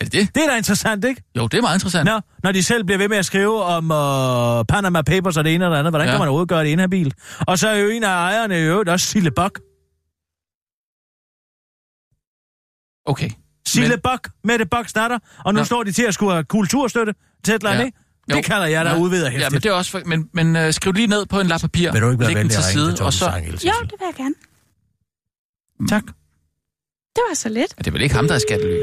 Er det det? Det er da interessant, ikke? Jo, det er meget interessant. Nå, når de selv bliver ved med at skrive om uh, Panama Papers og det ene og det andet, hvordan ja. Ja. kan man overhovedet gøre det inhabilt? Og så er jo en af ejerne i øvrigt også Sille Bok. Okay. Sille Men- Bok, Mette Boks datter, og nu Nå. står de til at skulle have kulturstøtte til et eller andet, Ja. ikke? Det kalder jeg da Ja. udvider Ja, hæftigt. men det er også... For, men men uh, skriv lige ned på en lap papir. Vil du ikke være venlig til at ringe side, til Torben og så... Sangel, Jo, det vil jeg gerne. Tak. Det var så let. Ja, det er vel ikke ham, der er skattely?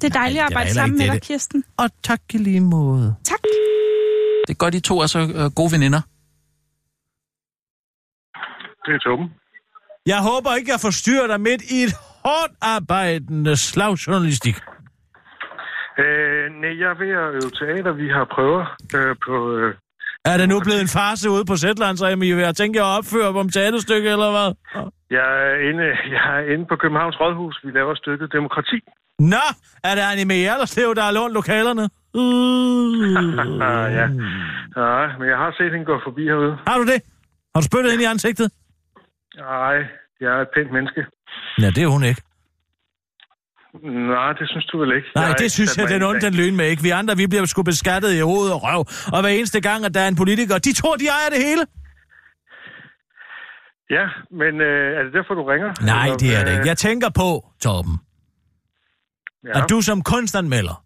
Det er dejligt Nej, at arbejde sammen med dig, Kirsten. Og tak i lige måde. Tak. Det er godt, de to er så uh, gode veninder. Det er Torben. Jeg håber ikke, jeg forstyrrer dig midt i et hårdt arbejdende slagjournalistik. Øh, nej, jeg er ved at øve teater. Vi har prøver øh, på... Øh, Er det nu blevet en farse ude på Zetland, så jeg, jeg tænker at opføre om teaterstykke, eller hvad? jeg, er inde, jeg er inde på Københavns Rådhus. Vi laver stykket Demokrati. Nå, er det Anime Hjerterslev, der har lånt lokalerne? Ah, ja. Nej, men jeg har set hende gå forbi herude. Har du det? Har du spyttet ind i ansigtet? Nej, jeg er et pænt menneske. Ja, det er hun ikke. Nej, det synes du vel ikke. Nej, har det synes jeg, den sagen. den løn med ikke. Vi andre, vi bliver sgu beskattet i hoved og røv. Og hver eneste gang, at der er en politiker, de tror, de ejer det hele. Ja, men øh, er det derfor, du ringer? Nej, Eller, det er det øh, ikke. Jeg tænker på, Torben, Ja. at du som kunstanmelder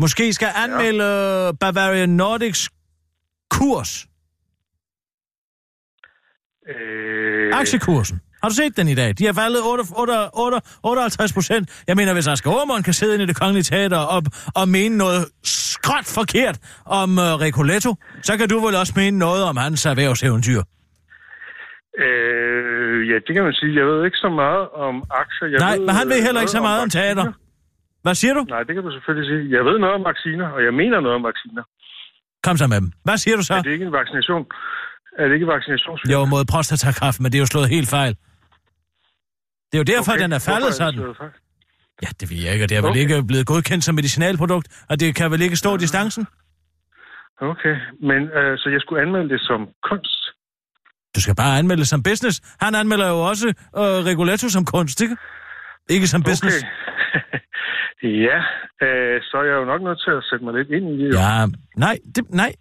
måske skal anmelde ja. Bavarian Nordics kurs, Øh, aktiekursen. Har du set den i dag? De har faldet 8, 8, 8, 58 procent. Jeg mener, hvis Asger Aarmund kan sidde inde i det kongelige teater og, og mene noget skråt forkert om uh, Recoletto, så kan du vel også mene noget om hans erhvervseventyr. øh, ja, det kan man sige. Jeg ved ikke så meget om aktier. Jeg Nej, ved, men han ved øh, heller ikke så meget om teater. vacciner. Hvad siger du? Nej, det kan du selvfølgelig sige. Jeg ved noget om vacciner, og jeg mener noget om vacciner. Kom så med dem. Hvad siger du så? Er det ikke en vaccination? Er det ikke vaccinations? Jo, mod prostatakræft, men det er jo slået helt fejl. Det er jo derfor, okay. den er faldet sådan. Ja, det ved jeg ikke, og det er vel Okay. ikke blevet godkendt som medicinalprodukt, og det kan vel ikke stå distancen? Okay, men øh, så jeg skulle anmelde det som kunst? Du skal bare anmelde det som business. Han anmelder jo også øh, Reguletto som kunst, ikke? Ikke som business. Okay. ja, øh, så er jeg jo nok nødt til at sætte mig lidt ind i det. jo. Ja, nej, det, nej,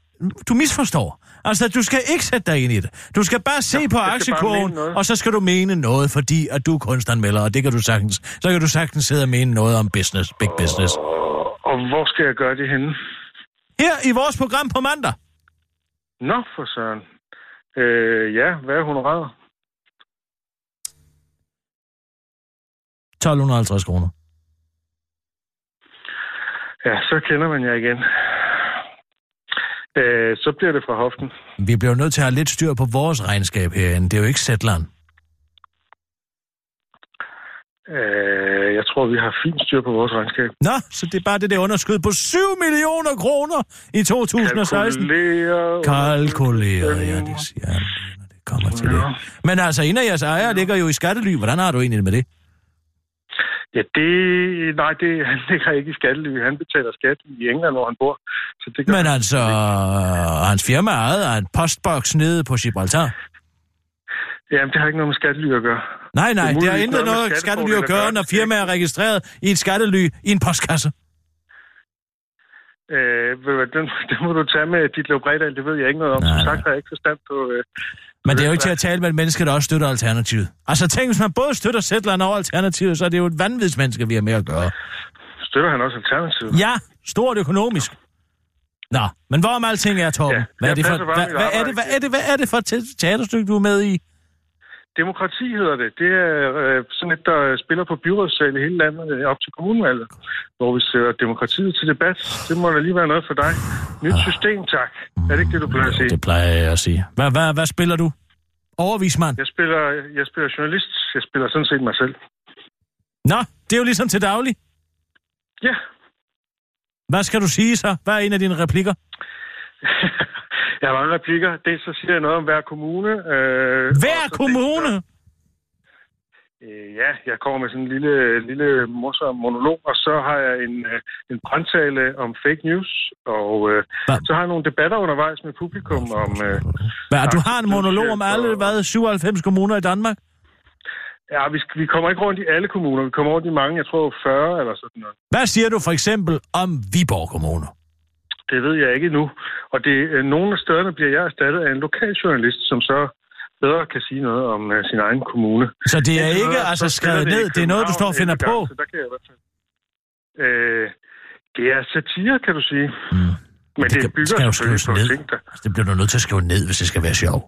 du misforstår. Altså, du skal ikke sætte dig ind i det. Du skal bare se Nå, på aktiekurven, og så skal du mene noget, fordi at du er kunstanmelder, og det kan du sagtens. Så kan du sagtens sidde og mene noget om business, big business. Og, og hvor skal jeg gøre det henne? Her i vores program på mandag. Nå, for søren. Øh, ja, hvad er honoraret? 1250 kroner. Ja, så kender man jer igen. Øh, så bliver det fra hoften. Vi bliver jo nødt til at have lidt styr på vores regnskab herinde. Det er jo ikke Zetland. Øh, jeg tror, vi har fint styr på vores regnskab. Nå, så det er bare det der underskud på 7 millioner kroner i 2016. Kalkulere... Kalkuleret, ja, det siger han, når det kommer til det. Men altså, en af jeres ejere ligger jo i skattely. Hvordan har du egentlig det med det? Ja, det... Nej, det, han ligger ikke i skattely. Han betaler skat i England, hvor han bor. Så det Men altså, hans firma er ejet af en postboks nede på Gibraltar. Jamen, det har ikke noget med skattely at gøre. Nej, nej, det har muligvis intet noget med skattely at gøre, når firmaet er registreret i et skattely i en postkasse. Øh, den, det må du tage med dit Bredal, det ved jeg ikke noget om. Nej, Som sagt har jeg ikke forstand på, øh, Men det er jo ikke til at tale med et menneske, der også støtter Alternativet. Altså tænk, hvis man både støtter Sætlerne og Alternativet, så er det jo et vanvidsmenneske, vi har med at gøre. Støtter han også Alternativet? Ja, stort økonomisk. Nå, men hvorom alting er, Torben? Ja, hvad, er det for, hvad, hvad, er det, hvad, er det, hvad er det for teaterstykke, du er med i? Demokrati hedder det. Det er øh, sådan et, der spiller på byrådssal i hele landet øh, op til kommunevalget, hvor vi ser demokratiet til debat. Det må da lige være noget for dig. Nyt system, tak. Er det ikke det, du plejer at sige? Det plejer jeg at sige. Hvad, hvad, hvad spiller du? Overvismand? Jeg spiller, jeg spiller journalist. Jeg spiller sådan set mig selv. Nå, det er jo ligesom til daglig. Ja. Hvad skal du sige så? Hvad er en af dine replikker? jeg har mange replikker. Det så siger jeg noget om hver kommune. Øh, Hver og kommune? det, Øh, ja, jeg kommer med sådan en lille, lille morsom monolog, og så har jeg en, øh, en brandtale om fake news, og øh, så har jeg nogle debatter undervejs med publikum om... Øh, Hvad, du har en monolog om alle, hvad, 97 kommuner i Danmark? ja, vi, vi kommer ikke rundt i alle kommuner, vi kommer rundt i mange, jeg tror 40 eller sådan noget. Hvad siger du for eksempel om Viborg Kommune? Det ved jeg ikke endnu. Og det, øh, nogle af stederne bliver jeg erstattet af en lokaljournalist, som så bedre kan sige noget om øh, sin egen kommune. Så det er ikke videre, altså skrevet det ned, det er noget, du står og finder på? København 11 gange, Så der kan jeg i hvert fald. Øh, det er satire, kan du sige. Mm. Men det, kan- bygger skal jo skrives på ned. ting, der... Altså, det bliver du nødt til at skrive ned, hvis det skal være sjov.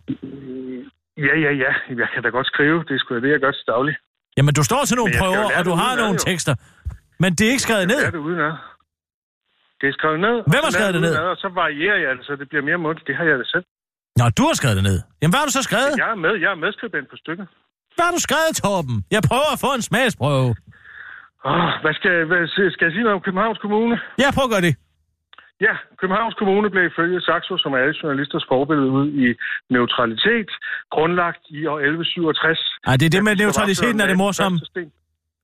Ja, ja, ja. Jeg kan da godt skrive. Det er sgu da det, jeg gør til daglig. Jamen, du står til nogle jeg prøver, og du det har nogle jo. tekster. Men det er ikke skrevet ned. Det er det udenad. Det er skrevet ned. Hvem har skrevet det ned? Og så varierer jeg det, så det bliver mere mundtligt. Det har jeg det selv. Nå, du har skrevet det ned. Jamen, hvad har du så skrevet? Jeg er med. Jeg er medskribent på stykket. Hvad har du skrevet, Torben? Jeg prøver at få en smagsprøve. Oh, hvad skal, hvad, skal jeg sige noget om Københavns Kommune? Ja, prøv at gøre det. Ja, Københavns Kommune blev ifølge Saxo, som er alle journalisters forbillede ud i neutralitet, grundlagt i år 1167. Ej, det er det med neutraliteten, er det morsomt.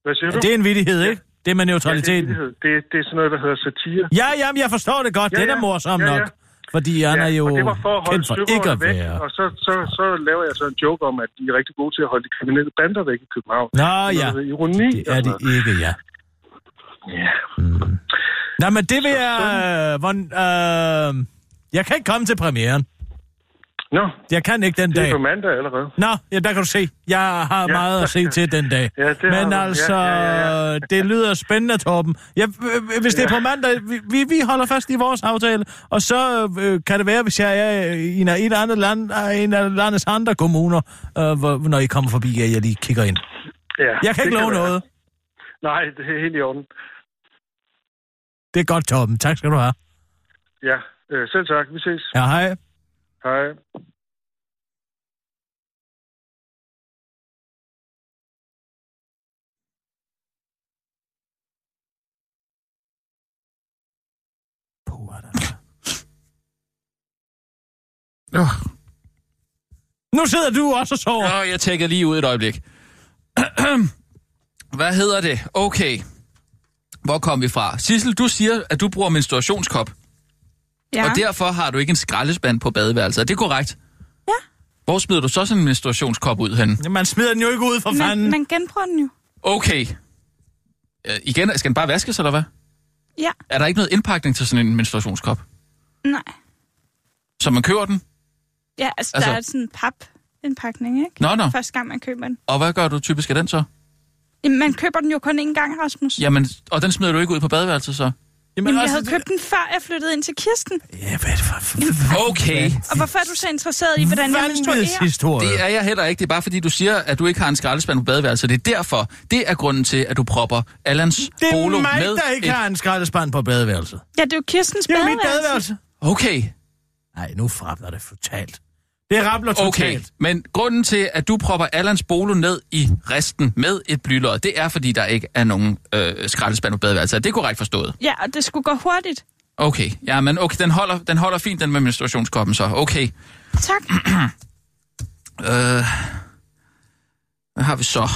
Hvad siger du? Det er en vittighed, ikke? Det med Ja, det, er neutraliteten. vittighed. det, det er sådan noget, der hedder satire. Ja, jamen, jeg forstår det godt. Ja, Den er ja. morsom Ja, ja. nok. Fordi han er jo det var for at holde kendt for ikke at væk, være. og så, så, så laver jeg så en joke om, at de er rigtig gode til at holde de kriminelle bander væk i København. Nå ja, hedder Ironi. det er det ikke, ja. Ja. Nå, men det vil jeg... Øh, hvor, øh, jeg kan ikke komme til premieren. Nå, Jeg kan ikke den det er dag. på mandag allerede. Nå, ja, der kan du se. Jeg har Ja. meget at se til den dag. Ja, det Men du. Ja, altså, ja, ja. det lyder spændende, Torben. Ja, øh, hvis det er på mandag, vi, vi, holder fast i vores aftale, og så øh, kan det være, hvis jeg er i en af, af, andre land, en af landets andre kommuner, øh, hvor, når I kommer forbi, at jeg lige kigger ind. Ja, Jeg kan ikke love være. noget. Nej, det er helt i orden. Det er godt, Torben. Tak skal du have. Ja, øh, selv tak. Vi ses. Ja, hej. Hej. Puh, Nu sidder du også og sover. Nå, jeg tjekker lige ud et øjeblik. Hvad hedder det? Okay. Hvor kom vi fra? Sissel, du siger, at du bruger menstruationskop, Ja. og derfor har du ikke en skraldespand på badeværelset. Er det korrekt? Ja. Hvor smider du så sådan en menstruationskop ud hen? Man smider den jo ikke ud for fanden. Man, man genbruger den jo. Okay. Øh, igen, skal den bare vaskes, eller hvad? Ja. Er der ikke noget indpakning til sådan en menstruationskop? Nej. Så man køber den? Ja, altså, Altså- altså... der er sådan en papindpakning, ikke? Nå, nå. Første gang, man køber den. Og hvad gør du typisk af den så? Jamen, man køber den jo kun én gang, Rasmus. Jamen, og den smider du ikke ud på badeværelset så? Jamen, jeg altså, havde købt den, før jeg flyttede ind til Kirsten. Ja, hvad er det for... for, for Okay. Og hvorfor er du så interesseret i, hvordan jeg menstruerer? historie. Det er jeg heller ikke. Det er bare fordi, du siger, at du ikke har en skraldespand på badeværelset. Det er derfor. Det er grunden til, at du propper Allans det er mig, med der ikke et... har en skraldespand på badeværelset. Ja, det er jo Kirstens Det er jo mit badeværelse. badeværelse. Okay, Nej, nu frabler det totalt. Det rabler totalt. okay. Men grunden til, at du propper Allans polo ned i resten med et blylod, det er, fordi der ikke er nogen øh, skraldespand på badeværelset. Er det korrekt forstået? Ja, og det skulle gå hurtigt. Okay, ja, men okay, den holder, den holder fint, den med menstruationskoppen så. Okay. Tak. Øh, hvad har vi så?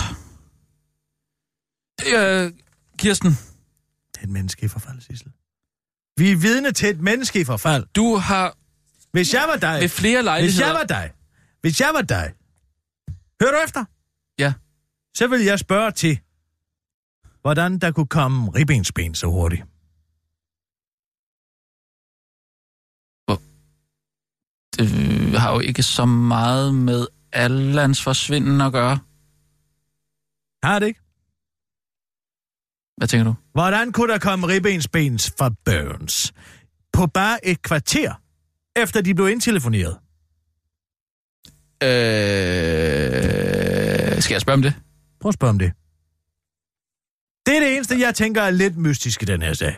Øh, Kirsten, Det er et menneske i forfald, Sissel. Vi er vidne til et menneske i forfald. du har Hvis jeg var dig... ved flere Hvis lejligheder... jeg var dig... Hvis jeg var dig... Hør du efter? Ja. Så vil jeg spørge til, hvordan der kunne komme ribbensben så hurtigt. Øh, har har jo ikke så meget med Allans forsvinden at gøre. Har det ikke? Hvad tænker du? Hvordan kunne der komme ribbensbens fra Burns? På bare et kvarter, efter de blev indtelefoneret. Øh, skal jeg spørge om det? Prøv at spørge om det. Det er det eneste, jeg tænker er lidt mystisk i den her sag.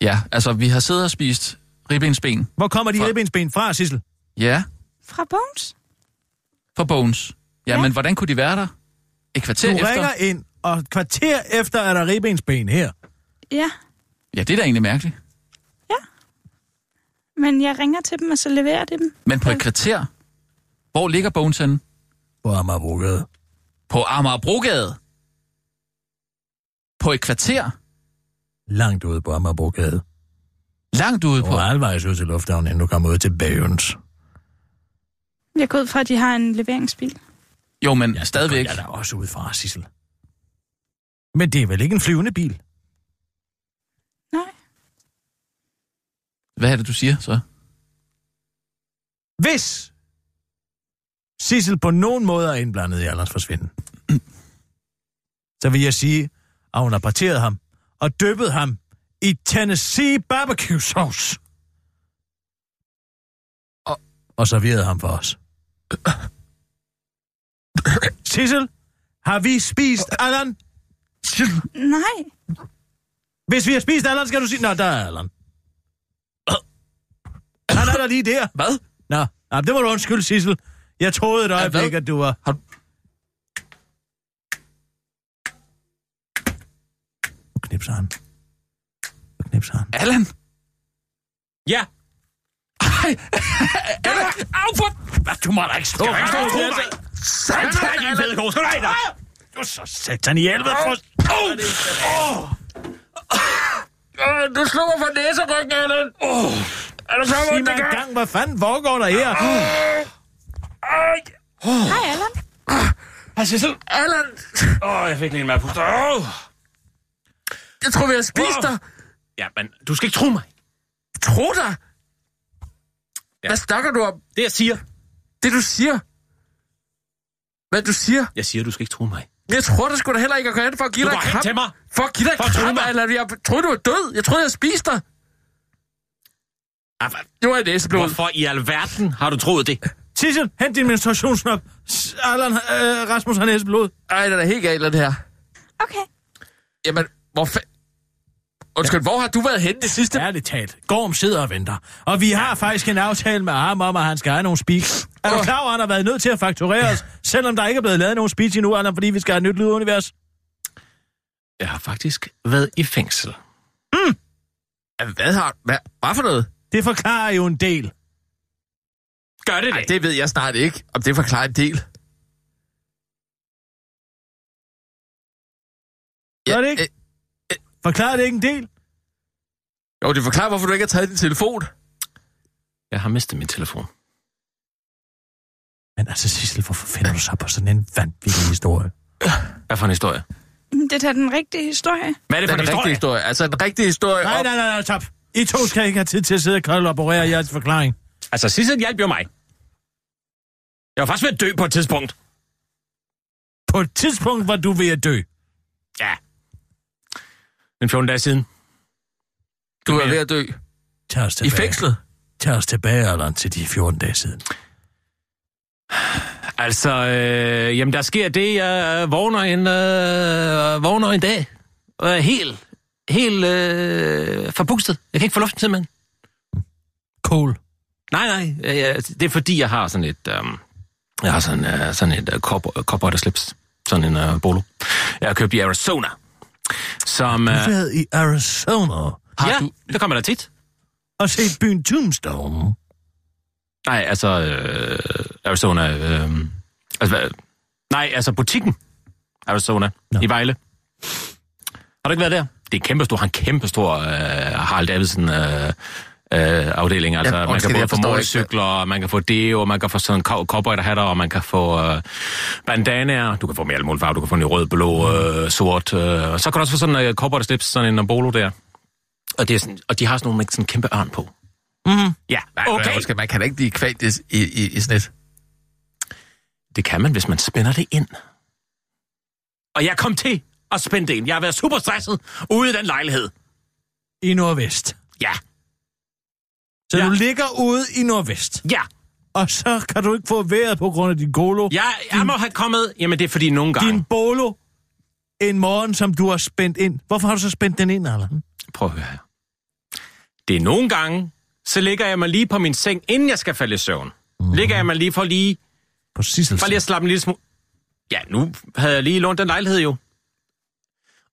Ja, altså vi har siddet og spist ribbensben. Hvor kommer de Fra- ribbensben fra, Sissel? Ja, Fra Bones? fra Bones. Ja, Ja. men hvordan kunne de være der? Et kvarter Du efter? ringer ind, og et kvarter efter er der ribbensben her. Ja, Ja, det er da egentlig mærkeligt. Men jeg ringer til dem, og så leverer de dem. Men på et kvarter? Hvor ligger Bones henne? På Amagerbrogade. På Amagerbrogade? På et kvarter? Langt ude på Amagerbrogade. Langt ude på... Og halvvejs ud til lufthavnen, inden du kommer ud til Burns. Jeg går ud fra, at de har en leveringsbil. Jo, men ja, stadigvæk. Jeg er da også ud fra, Sissel. Men det er vel ikke en flyvende bil? Nej. Hvad er det, du siger så? Hvis Sissel på nogen måde er indblandet i Allers forsvinden, så vil jeg sige, at hun har parteret ham og dyppet ham i Tennessee barbecue sauce. Og, og serveret ham for os. Sissel, har vi spist Allan? Nej. Hvis vi har spist Allan, skal du sige... Nå, der er Allan. Han er der lige der. Hvad? Nå, Nå det må du undskylde, Sissel. Jeg troede et øjeblik, at du var... Har- Nu knipser han. Nu knipser han. Allan? Ja. Ej, Allan! Au, for... Hvad, du må da ikke stå her. Stå mig. Satan, din fede kors. Skal du have dig? Du er så satan i helvede. For... Øh, Du slår mig for næseryggen, Allan. Oh. Er du så Sig mig engang, hvad fanden foregår der her? Hej, Allan. Hej, Sissel. Allan! Åh, oh, jeg fik lige en mad puster. Oh. Jeg tror, vi har spist dig. Ja, men du skal ikke tro mig. Tro dig? Hvad snakker du om? Det, jeg siger. Det, du siger? Hvad du siger? Jeg siger, du skal ikke tro mig. Men jeg tror, der skulle da heller ikke at gå hen for at give Du dig går en hen kram. til mig. For at give dig For kram, mig. Allan. Jeg troede, du var død. Jeg troede, jeg spiste dig. Ah, hvad- Det var et næseblod. Hvorfor i alverden har du troet det? Sissel, hent din menstruationsknop. S- Allan, øh, Rasmus har næseblod. Ej, det er da helt galt, det her. Okay. Jamen, hvor fa... Undskyld, hvor har du været henne det sidste? Ærligt talt. Gorm sidder og venter. Og vi har faktisk en aftale med ham om, at han skal have nogle speaks. Er du klar over, at han har været nødt til at fakturere os, selvom der ikke er blevet lavet nogen speech endnu, Allan, fordi vi skal have et nyt lydunivers? Jeg har faktisk været i fængsel. Hvad har... Hvad, hvad for noget? Det forklarer jo en del. Gør det det? det ved jeg snart ikke, om det forklarer en del. Gør det ikke? øh, Forklarer det ikke en del? jo, det forklarer, hvorfor du ikke har taget din telefon. Jeg har mistet min telefon. Men altså, Sissel, hvorfor finder du så på sådan en vanvittig historie? Hvad for en historie? Det er den rigtige historie. Hvad er det for Den en rigtige historie? historie. Altså, en rigtig historie Nej, nej, nej, nej, stop. I to skal ikke have tid til at sidde og kollaborere jeres forklaring. Altså, Sissel hjalp jo mig. Jeg var faktisk ved at dø på et tidspunkt. På et tidspunkt var du ved at dø. Ja. En 14 dage siden. Du er ved at dø. Tag os I tilbage. fængslet. Tag os tilbage, Allan, til de 14 dage siden. Altså, øh, jamen der sker det, jeg øh, vågner en, øh, vågner en dag. Og er helt, helt øh, forpustet. Jeg kan ikke få luften simpelthen. Cool. Nej, nej. Øh, det er fordi, jeg har sådan et... Øh, jeg har sådan, øh, sådan et øh, cowboy slips. Sådan en øh, bolo. Jeg har købt i Arizona. Som... Øh, Du har i Arizona Har ja, du... det kommer der tit. og set byen Tombstone. Nej, altså... Øh, Arizona... Øh, altså, hvad- nej, altså butikken. Arizona. Nå. I Vejle. Har du ikke været der? Det er kæmpestor. Han kæmpestor øh, Harald Davidsen øh, øh, afdeling. Altså, Ja, man kan både få motorcykler, man kan få deo, og man kan få sådan cow- cowboyhatter, og man kan få øh, bandanaer. Du kan få med alle mulige farver. Du kan få en i rød, blå, øh, sort. Øh, og så kan du også få sådan en øh, cowboy slips, sådan en bolo der. Og, det er sådan, og de har sådan nogle med sådan en kæmpe ørn på. Mm. Ja, Okay. Skal, man kan ikke blive kvalt i, i, i, i sådan et. Det kan man, hvis man spænder det ind. Og jeg kom til at spænde det ind. Jeg har været super stresset ude i den lejlighed. I Nordvest. Ja, Så Ja. du ligger ude i Nordvest. ja. Og så kan du ikke få vejret på grund af din golo. Jeg, jeg må have kommet... Jamen, det er fordi nogle gange... Din bolo. En morgen, som du har spændt ind. Hvorfor har du så spændt den ind, Allan? Prøv at høre her. Det er nogle gange, så ligger jeg mig lige på min seng, inden jeg skal falde i søvn. Mm. Ligger jeg mig lige for lige, På Sissels. for lige at slappe en lille smule... Ja, nu havde jeg lige lånt den lejlighed jo.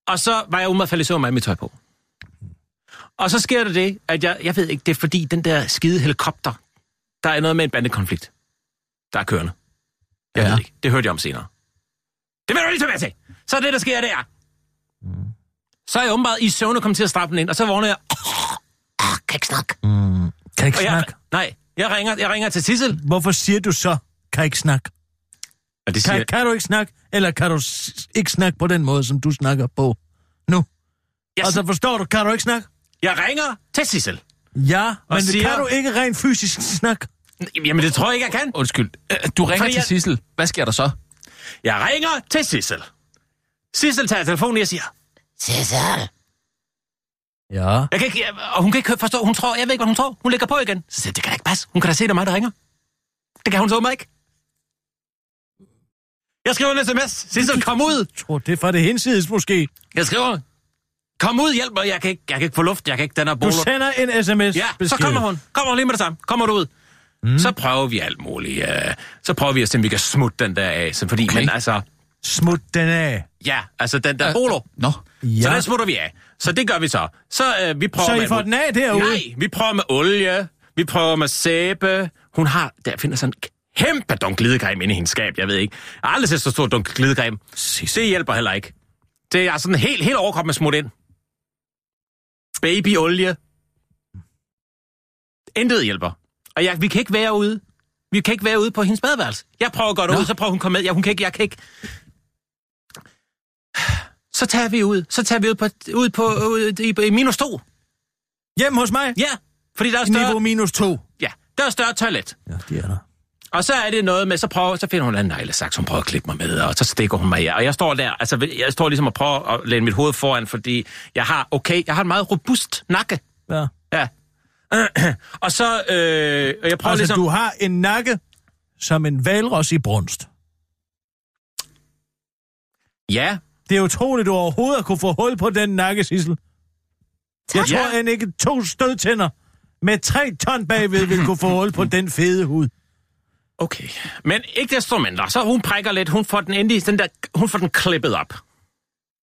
Og så var jeg ude med at falde i søvn med mit tøj på. Og så sker der det, at jeg, jeg ved ikke, det er fordi den der skide helikopter, der er noget med en bandekonflikt, der er kørende. Jeg Ja. ved ikke. Det hørte jeg om senere. Det vil du lige tilbage til. Så er det, der sker der. Så er jeg åbenbart i søvn og kommer til at strappe den ind, og så vågner jeg... Ah, kan ikke snakke. Kan ikke Og jeg, snakke? nej, jeg ringer, jeg ringer til Sissel. Hvorfor siger du så, kan ikke snakke? Og det siger, Kan, kan du ikke snakke, eller kan du s- ikke snakke på den måde, som du snakker på nu? jeg, Altså, forstår du, kan du ikke snakke? jeg ringer til Sissel. Ja, men siger- kan du ikke rent fysisk snakke? Jamen, det tror jeg ikke, jeg kan. Undskyld. Øh, Du ringer Fordi til jeg- Sissel. Hvad sker der så? Jeg ringer til Sissel. Sissel tager telefonen, og jeg siger, Sissel. Ja. Jeg kan ikke, jeg, og hun kan ikke forstå, hun tror, jeg ved ikke, hvad hun tror. Hun lægger på igen. Så siger det kan da ikke passe. Hun kan da se, det er mig, der ringer. Det kan hun så mig ikke. Jeg skriver en sms. Sissel, kom ud. Jeg tror, det er fra det hinsides måske. Jeg skriver, kom ud, hjælp mig. Jeg kan ikke, jeg kan ikke få luft. Jeg kan ikke, den er Du bolo. sender en sms. Ja, så kommer hun. Kommer hun lige med det samme. Kommer du ud. Mm. Så prøver vi alt muligt. Uh, så prøver vi at se, om vi kan smutte den der af. Så fordi, Okay. men altså, Smut den af. ja, altså den der bolo. Nå. Ja. Så den smutter vi af. Så det gør vi så. Så uh, vi prøver Så I med... får den af derude? Nej, vi prøver med olie. Vi prøver med sæbe. Hun har... Der finder sådan en kæmpe dunk glidecreme inde i hendes skab. Jeg ved ikke. Jeg har aldrig set så stor dunk glidecreme. Det hjælper heller ikke. Det er sådan helt, helt overkrop med smut ind. Babyolie. Intet hjælper. Og jeg, vi kan ikke være ude. Vi kan ikke være ude på hendes badeværelse. Jeg prøver at gå derud, så prøver hun at komme med. Ja, hun kan ikke, jeg kan ikke. Så tager vi ud. Så tager vi ud på, ud på ud i, i minus to. Hjem hos mig? Ja, fordi der er større, Niveau minus to. ja, der er større toilet. Ja, det er der. Og så er det noget med, så, prøver, så finder hun en neglesaks, hun prøver at klippe mig med, og så stikker hun mig i. Og jeg står der, altså jeg står ligesom og prøver at læne mit hoved foran, fordi jeg har, okay, jeg har en meget robust nakke. Ja. Ja. og så, øh, og jeg prøver Altså, ligesom... du har en nakke som en valros i brunst. Ja, Det er utroligt, du overhovedet har kunne få hul på den nakke, Sissel. Jeg tror, Ja. at ikke to stødtænder med tre ton bagved vil kunne få hul på den fede hud. Okay. Men ikke desto mindre, så hun prikker lidt, hun får den endelig, den der, hun får den klippet op.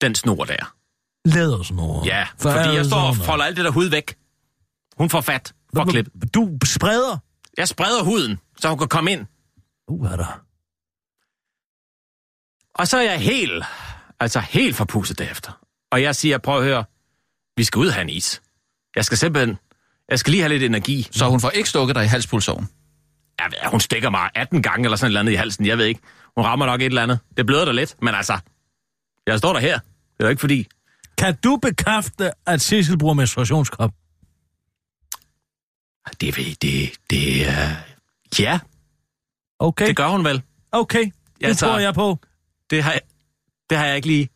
Den snor der. Lædersnor. Ja, fordi jeg står og folder alt det der hud væk. Hun får fat for at klippe. Du spreder. Jeg spreder huden, så hun kan komme ind. Uh, er der. Og så er jeg helt, altså helt forpustet derefter. Og jeg siger, prøv at høre, vi skal ud og have en is. Jeg skal simpelthen, jeg skal lige have lidt energi. Så hun får ikke stukket dig i halspulsåren. Jeg ved, hun stikker mig 18 gange eller sådan et eller andet i halsen, jeg ved ikke. Hun rammer nok et eller andet. Det bløder da lidt, men altså, jeg står der her. Det er jo ikke fordi... Kan du bekræfte, at Sissel bruger menstruationskop? Det ved det, det er... Ja, Okay, det gør hun vel. okay. Det Ja, så- tror jeg på. Det har jeg, det har jeg ikke lige...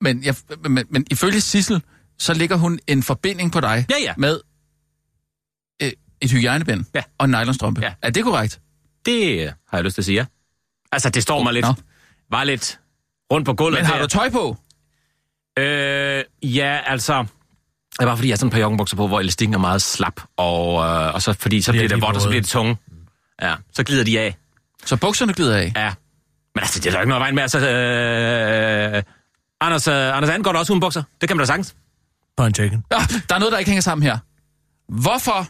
Men, jeg, men, men ifølge Sissel, så ligger hun en forbinding på dig Ja, ja. med et hygiejnebind Ja. og en nylonstrømpe. Ja. Er det korrekt? Det øh, har jeg lyst til at sige, ja. Altså, det står mig lidt... Nå. Var lidt rundt på gulvet Men har der. du tøj på? Øh, ja, altså... Det er bare fordi, jeg har sådan et par joggenbukser på, hvor elastikken er meget slap, og, øh, og så fordi så bliver Bliver det de vådt, og så bliver det tunge. Ja, så glider de af. Så bukserne glider af? Ja. Men altså, det er der ikke noget vejen med. Altså, øh, Anders, øh, Anders And går da også uden bukser. Det kan man da sagtens. På en chicken. Ja, der er noget, der ikke hænger sammen her. Hvorfor,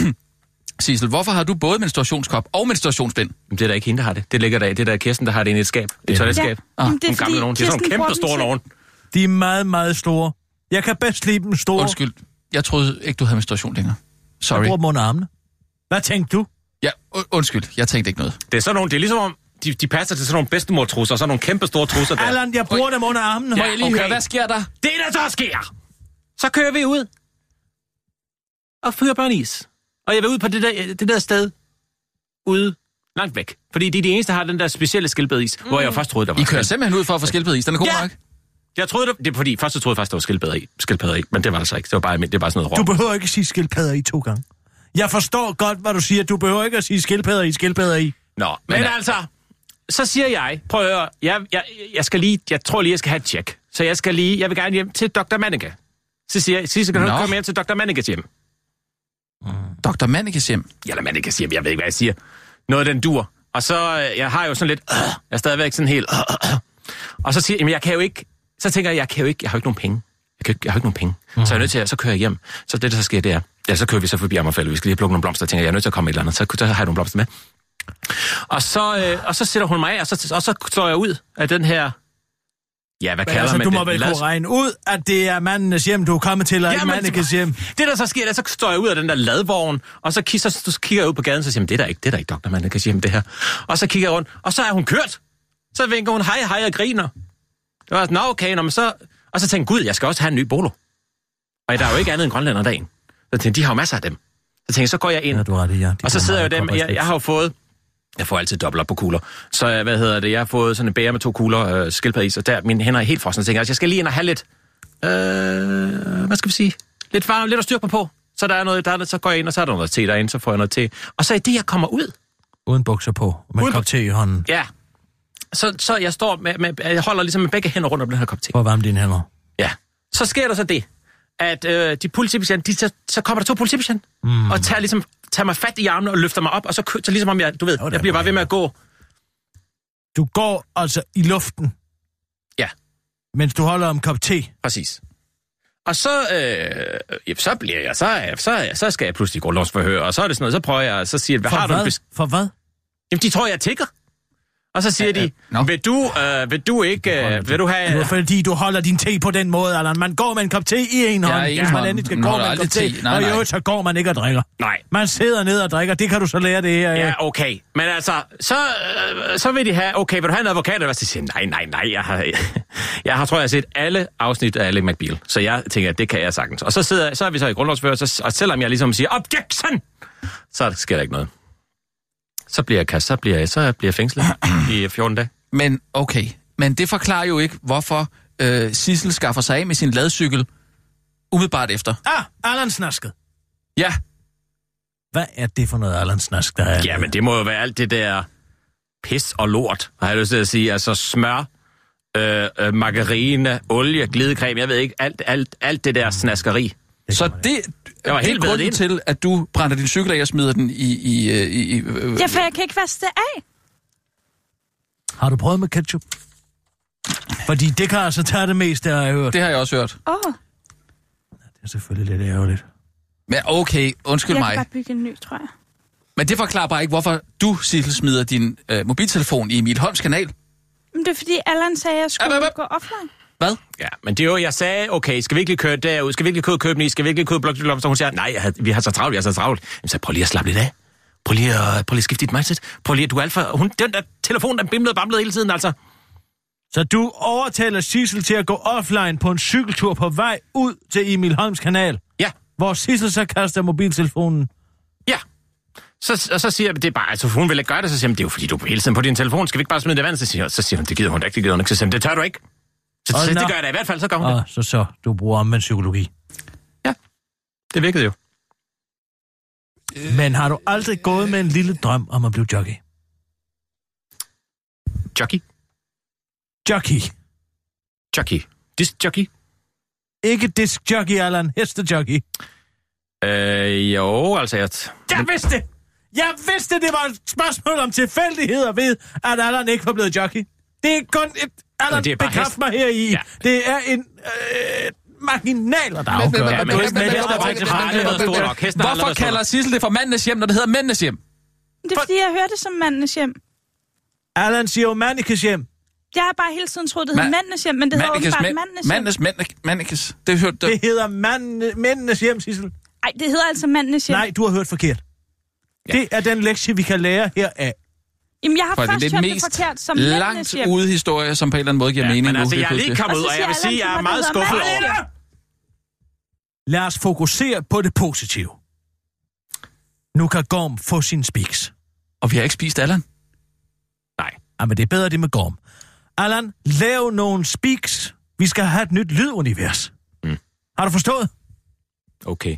Sissel, hvorfor har du både menstruationskop og menstruationsbind? Men det er da ikke hende, der har det. Det ligger der i. Det er der Kirsten, der har det inde i et skab. Et toiletskab. Ja, jamen, det er fordi, nogen. Det er sådan nogle kæmpe store nogen. De er meget, meget store. Jeg kan bedst lide dem store. Undskyld, jeg troede ikke, du havde menstruation længere. Jeg Sorry. bruger dem under armene. Hvad tænkte du? Ja, undskyld, jeg tænkte ikke noget. Det er sådan nogle, det er ligesom om, de, de passer til sådan nogle bedstemortrusser, og sådan nogle kæmpe store trusser der. Allan, jeg bruger dem under armene. Må jeg lige okay. høre, hvad sker der? Det der så sker, så kører vi ud. og fyre børn is. Og jeg vil ud på det der, det der sted ude langt væk. Fordi de er de eneste, der har den der specielle skildpaddeis, mm. hvor jeg først troede, der var I kører simpelthen ud for at få skildpaddeis. Den er god Ja. nok. Jeg troede, det, det er fordi, først så troede jeg faktisk, der var skildpadde i, skildpadde i, men det var der så ikke. Det var bare, det var bare sådan noget Du råb. behøver ikke sige skildpadder i to gange. Jeg forstår godt, hvad du siger. Du behøver ikke at sige skildpadder i, skildpadder i. Nå, men, Men er- altså, så siger jeg, prøv at høre, jeg, jeg, jeg skal lige, jeg tror lige, jeg skal have et tjek. Så jeg skal lige, jeg vil gerne hjem til Dr. Manneke. Så siger jeg, Sisse, kan du komme hjem til Dr. Mannekes hjem? Dr. Mannikes hjem. Ja, eller Mannekes hjem, jeg ved ikke, hvad jeg siger. Noget af den dur. Og så, øh, jeg har jo sådan lidt, øh, jeg er stadigvæk sådan helt, øh, øh. og så siger jeg, jeg kan jo ikke, så tænker jeg, jeg kan jo ikke, jeg har jo ikke nogen penge. Jeg, kan, ikke- jeg har jo ikke nogen penge. Mm. Så jeg er nødt til at, så kører jeg hjem. Så det, der så sker, det er, ja, så kører vi så forbi Ammerfælde. Vi skal lige have plukket nogle blomster. Jeg tænker, jeg er nødt til at komme et eller andet. Så, så har jeg nogle blomster med. Og så, øh, og så sætter hun mig af, og så, og så står jeg ud af den her... Ja, hvad Men kalder altså, man du det? må vel Lad- kunne regne ud, at det er mandenes hjem, du er kommet til, og men- mandekes hjem. Det, der så sker, det er, så står jeg ud af den der ladvogn, og så, kigger, så, kigger jeg ud på gaden, og så siger jeg, "Men det er der ikke, det er der ikke, doktor, man kan sige det her. Og så kigger jeg rundt, og så er hun kørt. Så vinker hun hej, hej og griner. Det var sådan, nå okay, nå, men så... Og så tænkte jeg, gud, jeg skal også have en ny bolo. Og der er jo ikke andet end grønlænder dagen. Så tænkte, de har jo masser af dem. Så tænkte jeg, så går jeg ind, Ja, du har ret i, ja. De og så sidder jeg jo dem, jeg, jeg har jo fået, jeg får altid dobbelt op på kugler. Så øh, hvad hedder det, jeg har fået sådan en bære med to kugler øh, skildpaddeis, og der mine hænder er helt frosne. Så tænker jeg, altså, jeg skal lige ind og have lidt, øh, hvad skal vi sige, lidt varme, lidt at styrke mig på. Så der er noget, der er, så går jeg ind, og så er der noget te derinde, så får jeg noget te. Og så i det, jeg kommer ud, Uden bukser på, med en Uden- kop te i hånden. ja, så, så jeg står med, med, jeg holder ligesom med begge hænder rundt om den her kop te. For at varme dine hænder. Ja. Så sker der så det, at øh, de politibetjente, de, så, så kommer der to politibetjente, mm. og tager, ligesom, tager mig fat i armene og løfter mig op, og så, så ligesom om jeg, du ved, er jeg bliver bare ved med at gå. Du går altså i luften, Ja. mens du holder om kop te. Præcis. Og så, øh, så bliver jeg, så, så, så skal jeg pludselig grundlovsforhøre, og så er det sådan noget, så prøver jeg, så siger jeg, hvad For har du hvad? bes- For hvad? Jamen, de tror, jeg tigger. Og så siger de, nå. vil du, øh, vil du ikke, øh, vil du Det have... er fordi, du holder din te på den måde, Allan. Man går med en kop te i en hånd, i en hvis man hånd. endelig skal gå med en kop te. te. Nej, og i øvrigt, så går man ikke og drikker. Nej. Man sidder ned og drikker. Det kan du så lære det her. Ja, Ja. okay. Men altså, så, øh, så vil de have, okay, vil du have en advokat? Eller hvad? Så siger nej, nej, nej, jeg har, jeg har, tror jeg, har set alle afsnit af Alec McBeal. Så jeg tænker, det kan jeg sagtens. Og så, sidder, så er vi så i grundlovsfører, så, og selvom jeg ligesom siger, objection, så sker der ikke noget. Så bliver jeg kastet, så bliver jeg, så bliver jeg fængslet i 14 dage. Men okay, men det forklarer jo ikke, hvorfor øh, Sissel skaffer sig af med sin ladcykel umiddelbart efter. Ah, Allan snasket. Ja, Hvad er det for noget Allan snask, der er? Ja, men det må jo være alt det der pis og lort, har jeg lyst til at sige. Altså smør, øh, øh, margarine, olie, glidecreme, jeg ved ikke, alt, alt, alt det der snaskeri. Så det, Jeg var det er helt vædet grunden til, at du brænder din cykel af og smider den i... i, øh, i, i øh, Ja, for jeg kan ikke vaske det af. Har du prøvet med ketchup? Fordi det kan altså tage det meste, har jeg hørt. det har jeg også hørt. Åh, oh, Det er selvfølgelig lidt ærgerligt. Men okay, undskyld jeg mig. kan bare bygge en ny, tror jeg. Men det forklarer bare ikke, hvorfor du, Sissel, smider din øh, mobiltelefon i Emil Holms kanal. Men det er fordi, Allan sagde, at jeg skulle Ap, ap, ap. gå offline. Hvad? Ja, men det er jo, jeg sagde, okay, skal vi ikke lige køre derud? Skal vi ikke lige købe, købe den i? Skal vi ikke lige købe blokblomster? Hun siger, nej, jeg har, vi har så travlt, vi har så travlt. Jamen, så prøv lige at slappe lidt af. Prøv lige at, prøv lige at skifte dit mindset. Prøv lige at, du er alt for... Hun, den der telefon, den bimlede og bamlede hele tiden, altså. Så du overtaler Sissel til at gå offline på en cykeltur på vej ud til Emil Holms kanal, Ja, hvor Sissel så kaster mobiltelefonen. ja. Så, og så siger jeg, det er bare, altså hun vil ikke gøre det, så siger jeg, det er jo fordi, du er hele tiden på din telefon, skal vi ikke bare smide det i vandet? Så siger, så siger hun, det gider hun ikke, det gider hun ikke. Så siger jeg, det tør du ikke. Så, nå. det gør jeg da i hvert fald, så gør hun det. Og så så, du bruger omvendt psykologi. Det virkede jo. Men har du aldrig gået med en lille drøm om at blive jockey? Jockey. Jockey. Jockey. Dis jockey. Ikke disk jockey, Allan. Hestejockey. Øh, jo, altså, jeg... Jeg vidste det! Jeg vidste, det var et spørgsmål om tilfældigheder ved, at Allan ikke var blevet jockey. Det er kun et... Allan, det er bare bekræft hest. mig her i. Ja. Ja. Det er en øh, marginaler, der afgør. det. men- været stor nok. Hvorfor kalder. Sissel det for mandens hjem, når det hedder mændenes hjem? Det er fordi, jeg hører det som mandens hjem. Allan siger jo Mannikes hjem. Jeg har bare hele tiden troet, det hed Ma- mændenes hjem, men det hedder åbenbart mænd- mandenes hjem. mandes, mannikes. Det hørte Det hedder mand, mændenes hjem, Sissel. Nej, det hedder altså mandenes hjem. Nej, du har hørt forkert. Det er den lektie, vi kan lære heraf. Jamen, jeg har for først det hørt det forkert som langt ude historie, som på en eller anden måde giver ja, mening men nu. altså, jeg er lige kommet ud, og jeg vil sige, at jeg er meget skuffet over Lad os fokusere på det positive. Nu kan Gorm få sin spiks. Og vi har ikke spist Allan? Nej. Ah, Jamen, det er bedre det med Gorm. Allan, lav nogle spiks. Vi skal have et nyt lydunivers. Mm. Har du forstået? Okay.